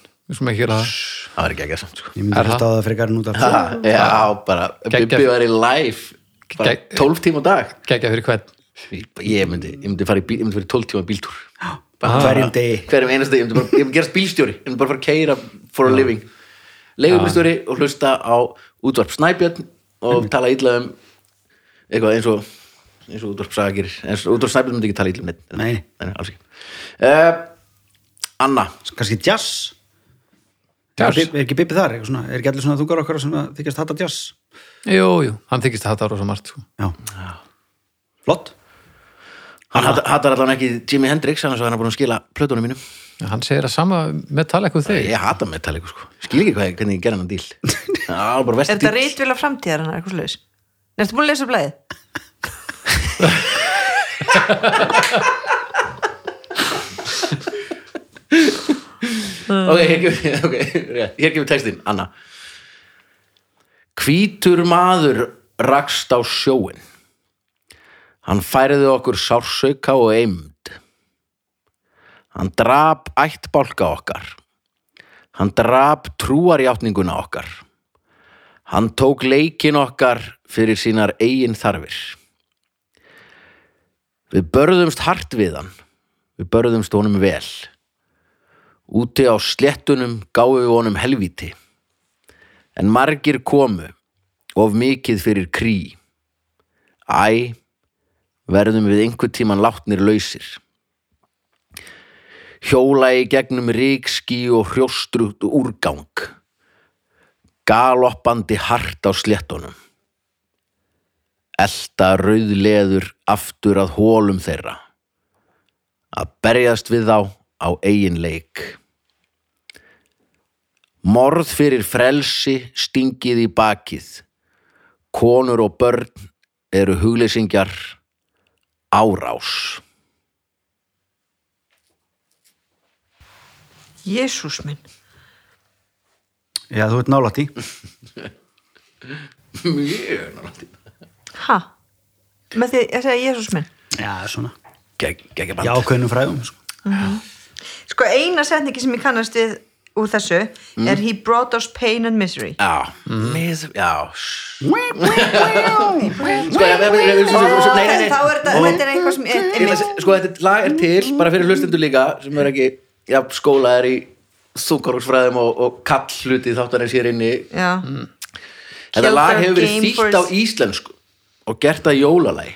ekki gera það. Ekki ekki samt sko. Ég myndi Er að það? stáða frekar en út af Ha, saga. Já, bara. Bubbi var í live bara Gegg- 12 tíma á dag. Gækja fyrir hvern? Ég myndi, ég myndi fara í bíl, ég myndi fara í 12 tíma bíltúr. Á hverjum degi. Hverjum einasta, degi, ég myndi bara, ég myndi gerast bílstjóri Ég myndi bara fara að keira for a living. Leigubílstjóri og hlusta á útvarp Snæbjörn og tala illa um eitthvað eins og eins og útvarp Saga gerir eins og útvarp Snæbjörn myndi ekki tala illa um neitt Nei. Nei, alls ekki uh, Anna Kannski jazz Jazz? Er ekki Bibi þar? eitthvað Svona, er ekki allir svona þungar okkar sem að þykjast hata jazz? Jú, jú, hann þykist að ára svo margt sko. Já. Flott. Hann hatar, hatar allan ekki Jimi Hendrix annars var hann búin að skila plötunum mínum En hann segir að sama með tala eitthvað þig Ég hata Metallica sko Skil ekki hvað, hvernig ég gerði hann díl Já, bara Er vesti þetta reytvila framtíðar hann eitthvað slags? Ertu búin að lesa lagið? Ok, hér gefur okay. Hér gefur textin, Anna. Hvítur maður rakst á sjóin Hann færði okkur sársauka og eimd Hann drap ættbálka okkar. Hann drap trúarjátninguna okkar Hann tók leikin okkar fyrir sínar eigin þarfir Við börðumst hart við hann Við börðumst honum vel Úti á sléttunum gáum við honum helvíti. En margir komu, of mikið fyrir krí. Æ, verðum við einhver tíman látnir lausir. Hjóla í gegnum ríkski og hrjóstrugt úrgang. Galoppandi hart á sléttunum. Elta rauðleður aftur að hólum þeirra. Að berjast við þá á eigin leik. Morð fyrir frelsi stingið í bakið. Konur og börn eru hugleysingjar árás. Jésús minn Já, þú ert nálætt í. Mjög náttúrulega. Ha? Með því að segja Jésús minn Já, svona. Gekkja Já, ákveðnum fræðum. Sko. Sko eina setningi sem ég kannast við úr þessu er He brought us pain and misery Já. Sko, Þá já, nei, nei, nei. þá er þetta, er eitthvað sem er, Ég Sko, þetta lag er til, bara fyrir hlustendur líka, sem er ekki, já, skólaðir í þungarúsfræðum og, og kall hluti þáttarins hér inni. Já, Þetta lag hefur verið þýtt á íslensku og gert að jólalagi.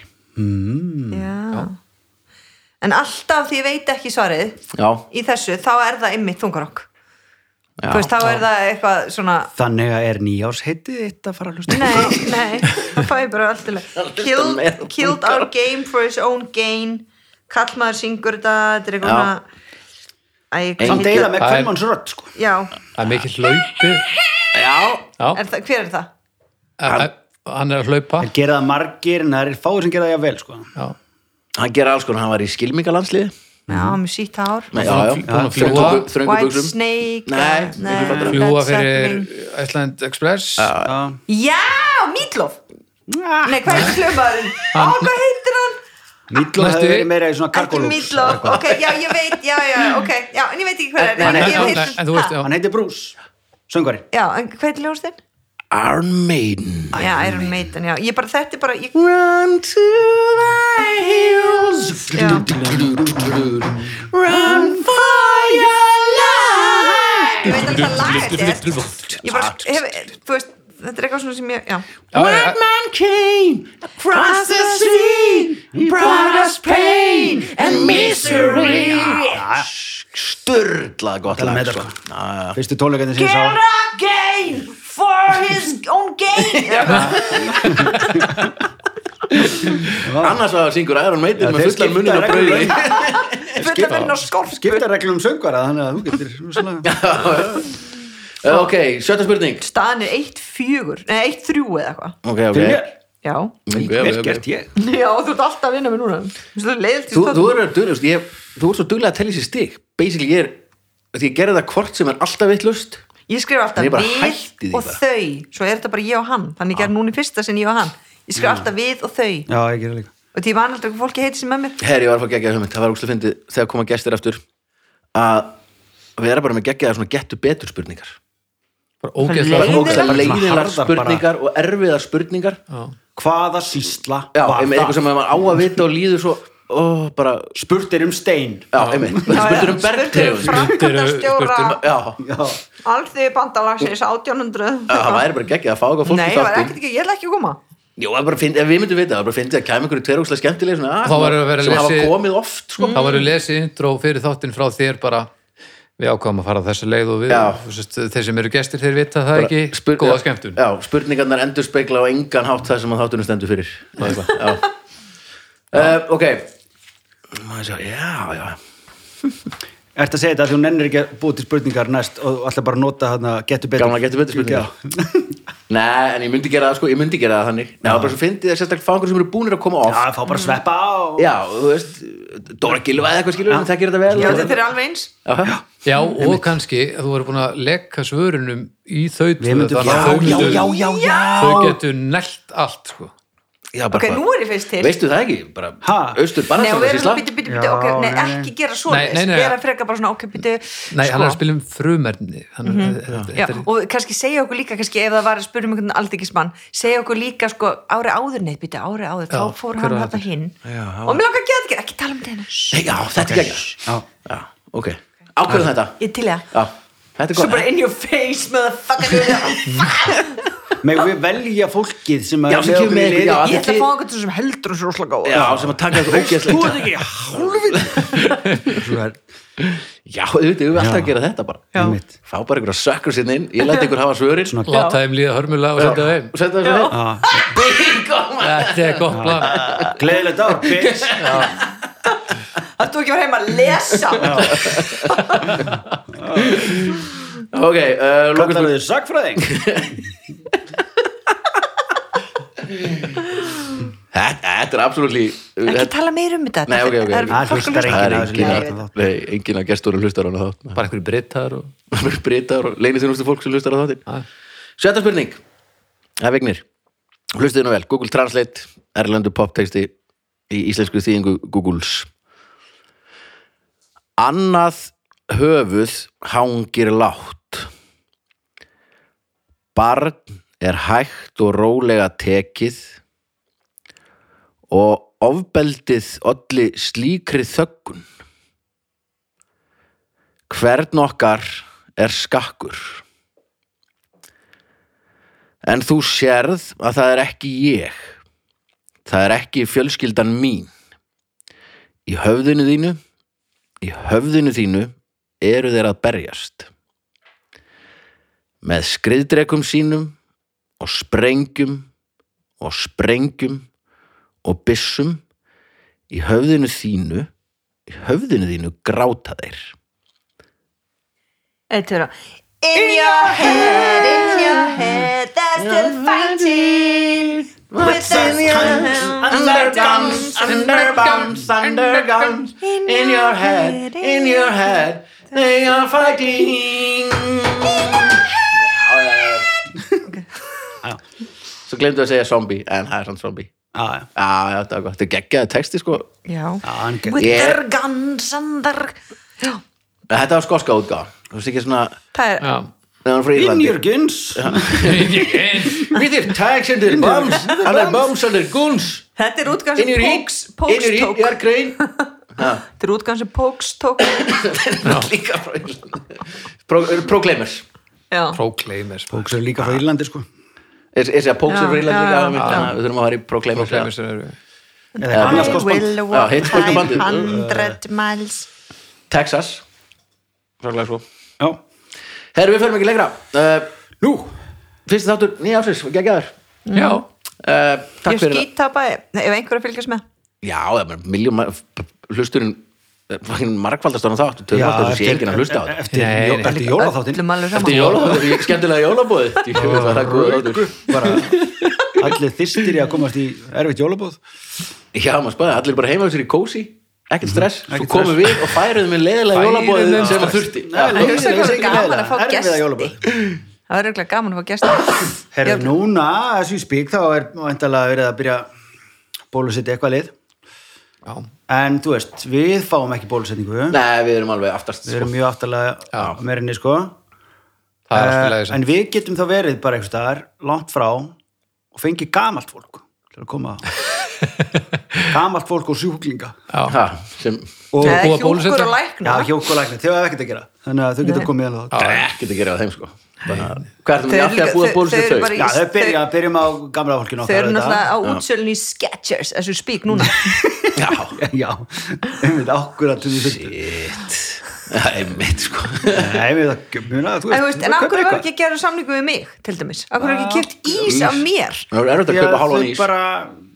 já. En alltaf því ég veit ekki svarið Já, í þessu, þá er það einmitt þungarokk. Já. Þú veist, þá er það eitthvað svona Þannig að er nýjárs heitið eitt að fara að hlusta. Nei, nei, það fæði bara allt til að hlusta killed, killed our game for his own gain. Kallmaður syngur þetta Þetta er eitthvað Já. svona Æ, hvað Samt eila með Það er- kvöldmanns rödd, sko. Já, Það er mikið hlaupi er það, hver er það? hann, hann er að hlaupa Það gera það margir, en það er fáið sem gera það vel, sko. Já, hann gera alls konar, hann var í skilmingalandsliði. Já, með sítt hár að White. Snake Nei, uh, fljúa fyrir. Iceland Express Já. Já, Meatloaf Nei, hvað heitir flugmaðurinn? Á, hvað heitir hann? Næstu- hefur verið meira í svona Ekki kargólúks. Meatloaf, ok, já, ég veit, já, já, ok Já, en ég veit ekki er veist, Ha? já. Hann heitir Bruce, söngvari. Já, en hvað heitir ljóðstinn? Iron Maiden já, Iron Maiden, já, ég bara, þetta er bara ég, Run to the hills Já. Run for your life ég veit alveg hvað lag þetta er ég bara, hef, þú veist þetta er eitthvað svona sem ég, já. White man came across the sea. He brought us pain and misery. Sturla gott Tala lag með sko. já. fyrstu tónleikarnir sem ég Get sá. A gain for his own gain. Annars var syngur Iron Maiden með þeir fullan munnin á skipta brauði reglum. að um söngvara þannig að þú getur svona, Ok, sjötta spurning. Staðan er 1-4, nei 1-3 eða eitthvað. Ok, ok. Já, vel gert ég. Já, þú ert alltaf að vinna með núna. Þú Þú, þú, er, er, ert svo duglega að tella sér stig. Basically ég er Því ég gerði það hvort sem er alltaf vittlust ég skrif alltaf við og bara. þau. Svo er þetta bara ég og hann, þannig ég gerði núna í fyrsta sem ég og hann. Ég skrif alltaf við og þau. Já, ég gerir líka. Og því van aldrei hvað fólki heiti sem með mér. Herri, ég var að fá geggjaða hugmynd. Það var úrslega fyndið þegar koma gestir aftur að vera bara með geggjaða svona gettu betur spurningar leiðinlegar harðar bara. spurningar og erfiðar spurningar. Já. hvaða sísla Já, eitthvað sem maður á að vita og líður svo ó, bara, spurt er um stein. Já, einmitt. Spurtur um bergtegund. Framkvæmdastjóra Já, já, alþjóði bandalagsins 1800 Já, það væri bara geggjað að fá eitthvað fólk í ekki, ég ætla ekki að koma. Er fyndi, ef við myndum vita, það er bara fyndi að kæma einhverju að vera sem hafa komið oft sko. þá verður lesið intro fyrir þáttinn frá þér bara við ákvæmum að fara þessu leið og við þeir sem eru gestir þeir vita það ekki. Spur- góða skemmtun. Já, spurningarnar endur spekla á engan hátt það sem að þáttunum stendur fyrir. Uh, Ok. Maður sjá, Já, já Ertu að segja þetta að þú nennir ekki að búið til spurningar næst og alltaf bara nota hana getur betur Gamla getur betur spurningar. Nei, en ég myndi gera það sko, ég myndi gera það þannig. Nei, það er bara svo fyndið að sérstaklega fá einhverjum sem eru búnir að koma oft Já, fá bara að sveppa á. Já, þú veist, Dóra Gilva eða eitthvað skilur, en þekkir þetta vel. Já, þetta er alveg eins. Já, já. Og kannski að þú verður búin að lekka svörunum í þau Við myndum, já, já, já, já, þau getur nælt allt sko. Já ok, bara, nú er ég fyrst til. Veistu það ekki? Bara, Ha? austur Nei, og við barnarsakasísla erum, byttu, byttu, byttu, Já, ok, nei, nei, nei. ekki gera svo vera frekar bara svona, ok, byttu nei, hann er að spila um frumerni að. Já, þetta er- og kannski segja okkur líka kannski ef það var að spyrja um einhvern aldekismann segja okkur líka sko ári áður neitt byttu ári áður, Já, þá fór hann þetta? hinn. Og mér langar að gera þetta, ekki tala um þetta Nei, Já, þetta Já, Já, ok. Ákveðum þetta. Ég til þetta er svo bara in your face motherfucker Meg við velja fólkið sem að Já, sem kemur með ykkur, ég ætla að fá einhvern sem heldur þessu rosalega góð Já, sem að taka eitthvað Þú ógeðslegt er ekki er Já, auðvitað, við erum alltaf að gera þetta bara. Fá bara einhverja sökkur sinni inn. Ég læti ykkur hafa svörin. Svona láta þeim líða hörmulega og setja þeim Og svo Já, Bingo, þetta er gott Gleðilegt ár, bitch það þú ekki var heima að lesa. Ok, uh, Kallar þið sagfræðing Þetta þetta er absolutt ekki tala meir um þetta. Nei, ok, ok. Það að hlustar enginn á þessu engin líka. Nei, að Nei, engin að gestur hlustar á þátt. Bara einhverju brittar og Bara breytar og leynir þjónustu fólk sem hlustar á þáttin Já. Sjötta spurning. Það er Vignir Hlustuðu nú vel, Google Translate Erlendu poptexti í íslensku þýðingu Googles Annað höfuð hangir látt Barn er hægt og rólega tekið og ofbeldið olli slíkri þöggun. Hvern okkar er skakkur? En þú sérð að það er ekki ég. Það er ekki fjölskyldan mín. Í höfðinu þínu í höfðinu þínu eru þeir að berjast. Með skriðdrekum sínum og sprengjum og sprengjum og byssum í höfðinu þínu í höfðinu þínu gráta þeir. Eitt, tveir og- In your head, in your head They're still fighting With their under guns, under bombs, under guns in your head, in your head they are fighting. Svo glemdu að segja zombie en það er svona zombie. Já, já, Já, já, þetta er gott, þetta er geggjaði texti sko. Já. With their guns and their Já, Þetta var skoska útgáð Þú veist ekki svona það er er In Írlandi. your guns. Við þér tags and their bombs. and their bombs and their guns. Þetta er útgáðan In sem your Pokes heat, in Pokes your heat, tók. you are green Þetta er útgáðan sem Pokes tók. Líka frá Írlandi. Pro, Proclaimers. Proclaimers. Póks er líka frá Írlandi sko. Er er Pokes Já, er frá Írlandi? að Við þurfum að fara í Proclaimers I annars kostband will Já, walk hitt skottu bandið. 500 miles. Texas. Svolítið svo. Já, Herru, við förum ekki lengra. Uh, nú. Fyrsti þáttur, nýja ásins, geggjaður. Já, uh, Takk Ég fyrir skýta bæði, ef einhver að fylgjast með. Já, það er miljón hlusturinn margfaldast á hann þátt alltaf þessu sé enginn að hlusta á þetta. Eftir, Nei, nei. eftir jólaþáttinn. Öllum alveg Eftir saman. jólaþáttur, skemmtilega jólabóðið Það er það góð þáttur. bara allir þyrstir í að komast í erfitt jólabóð Já, maður spæði, allir bara heima á sér í kósi Ekkert stress, svo komum stress. við og færuðum við leiðilega jólabóðið við sem að stress. þurfti Nei, Já. nei, Ég hugsa ég hvað sé ekki gaman að fá jólabóð. Það verður eitthvað gaman að fá gæsta Herru, núna, þessu ég spík, þá er vantalega verið að byrja bólusetja eitthvað lið já, en þú veist, við fáum ekki bólusetningu við Nei, við erum alveg aftast sko. erum mjög aftalega meirinni sko það leiðis en við getum þá verið bara einhvers staðar langt frá og fengið gamalt fólk til að koma gamalt fólk og sjúklinga. Ha, sem og bólusetja? og lækna. Já, hjók og læknir, þau hafa ekkert að gera. Þannig að þau geta komið inn á það það er ekkert að gera á þeim sko. Hvað er það alltaf að búa þau- bólusett þau já, þau byrja, byrjum á gamla fólkinu Þau eru náttúrulega á Já. útsölun í Skechers as we speak núna. Já, já, einmitt ákvörða til því fyrstu shit. Einmitt sko. Nei, við það, muna, þú En, þú veist, en var eitthvað. ekki að gera samningu við mig til dæmis? Hverju var ekki keft ís af mér? Það er erfitt að kaupa hálfan ís. bara,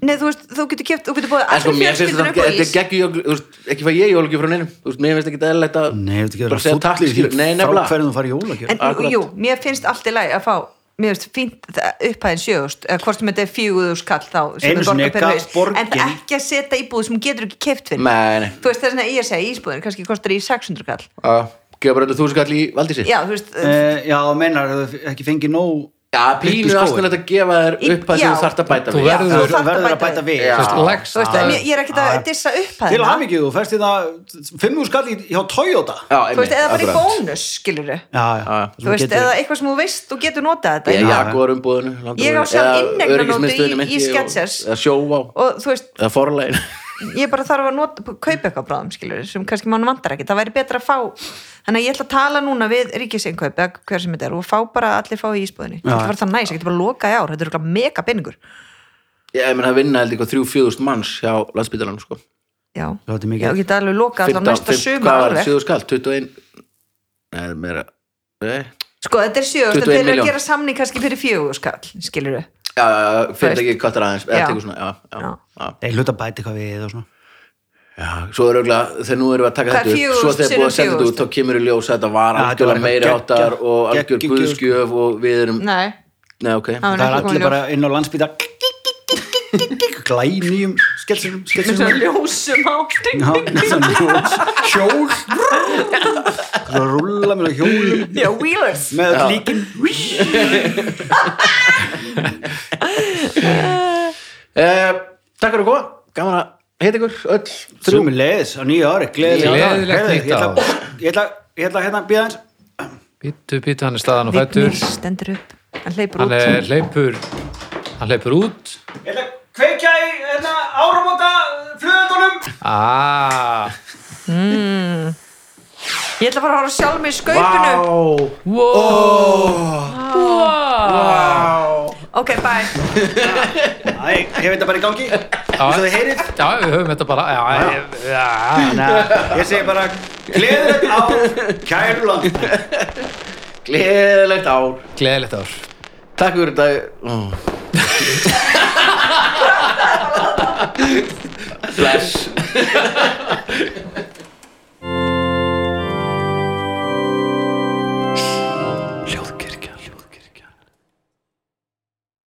Nei, þú veist, þú getur keft, þú getur búið En sko, allir mér finnst þetta upp á þetta er jól- þú veist, ekki fæ ég jólugjöf frá neinum. Þú veist, mér finnst ekki eðlilegt að Nei, segja takk skilur Nei, Frá hverjum þú farið jólagjöf En Akkurat. jú, mér finnst allt í lagi að fá Mér finnst fínt upphæðin sjögust eða hvort sem þetta er fjöguðu skall þá sem Einu er borgað per gaf borgin- En ekki að setja íbúð sem getur ekki keft fyrir. Nei, nei. Þú veist, það er svona ég að segja ísbúðin kannski kostar í 600 kall Já, upp pínu aðstæðilegt að gefa þér upp að þú þarft að bæta Þú við. Já, verður- þú verður að að bæta við. Já. Þú veist, lægst Þú veist, en ég, er ekkert að dissa Til upphæðina hamingju, þú færst í það fimm úr skall í- hjá Toyota. Já, Þú veist, eða bara í bónus, skilur Já, Já. já Þú veist, eða eitthvað sem þú veist, þú getur notað þetta. Ég er Já. Jaguar umbúðinu Ég á sjálf inneignarnótu í- í Skechers. Eða sjóvá og þú veist, Eða forlegin ég bara þarf að nota, kaupa eitthvað bráðum, skilur sem kannski mánu vantar ekki, það væri betra að fá þannig að ég ætla að tala núna við ríkisinkaup eða hver sem þetta er og fá bara allir fá í ísbúðinni. Já. þetta var það næs, ég geti bara loka í ár þetta er örugglega mega penningur Ég menn að vinna held eitthvað þrjú fjöðust manns hjá landsbytalanum sko. Já, Það já, geti alveg loka alltaf 15, næsta 15, sumar Hvað var alveg. sjöðu skall? 21 Nei, meira Nei sko, þetta er sjögust, 21 þeir eru milljón. að gera samning kannski fyrir fjögur skall, skilur við Já, já, fyrir ekki kvartar aðeins. Eða tekur svona, já, já, Já. já. Nei, hlut að bæta eitthvað við og svona. Já, svo er auðvitað, þegar nú erum við að taka er þetta upp, svo þegar búið að senda þetta út, þá kemur í ljós að þetta var þetta algjörlega meiri áttar og algjör guðskjöf og við erum, nei, nei, ok, það er allir bara inn á landsbytar glænýjum sketsum með svona ljósum á. Hjól. Svo rúlla með wheelers. Með öll líkin. Uh, Takk fyrir að koma, gaman að heita ykkur öll Sumi leiðis á nýja ári Gleðilegt nýtt ár. Ég ætla ég ætla hérna að býða hans Býtu, býtu, hann er staðan og fættur Vignir stendur upp, hann hleypur út. Hann hleypur út kveikja í hérna, áramóta flugöldunum Ah, ég ætla að fara að horfa sjálf með skaupinu. Wow. ok, bye. Æ, ég veit það bara í gangi. Já. Svo þið heyrið. Já, við höfum þetta bara. Já, já, já. Ég segi bara Gleðilegt á Kæruland Gleðilegt ár. Gleðilegt ár. Takk fyrir þetta Flash.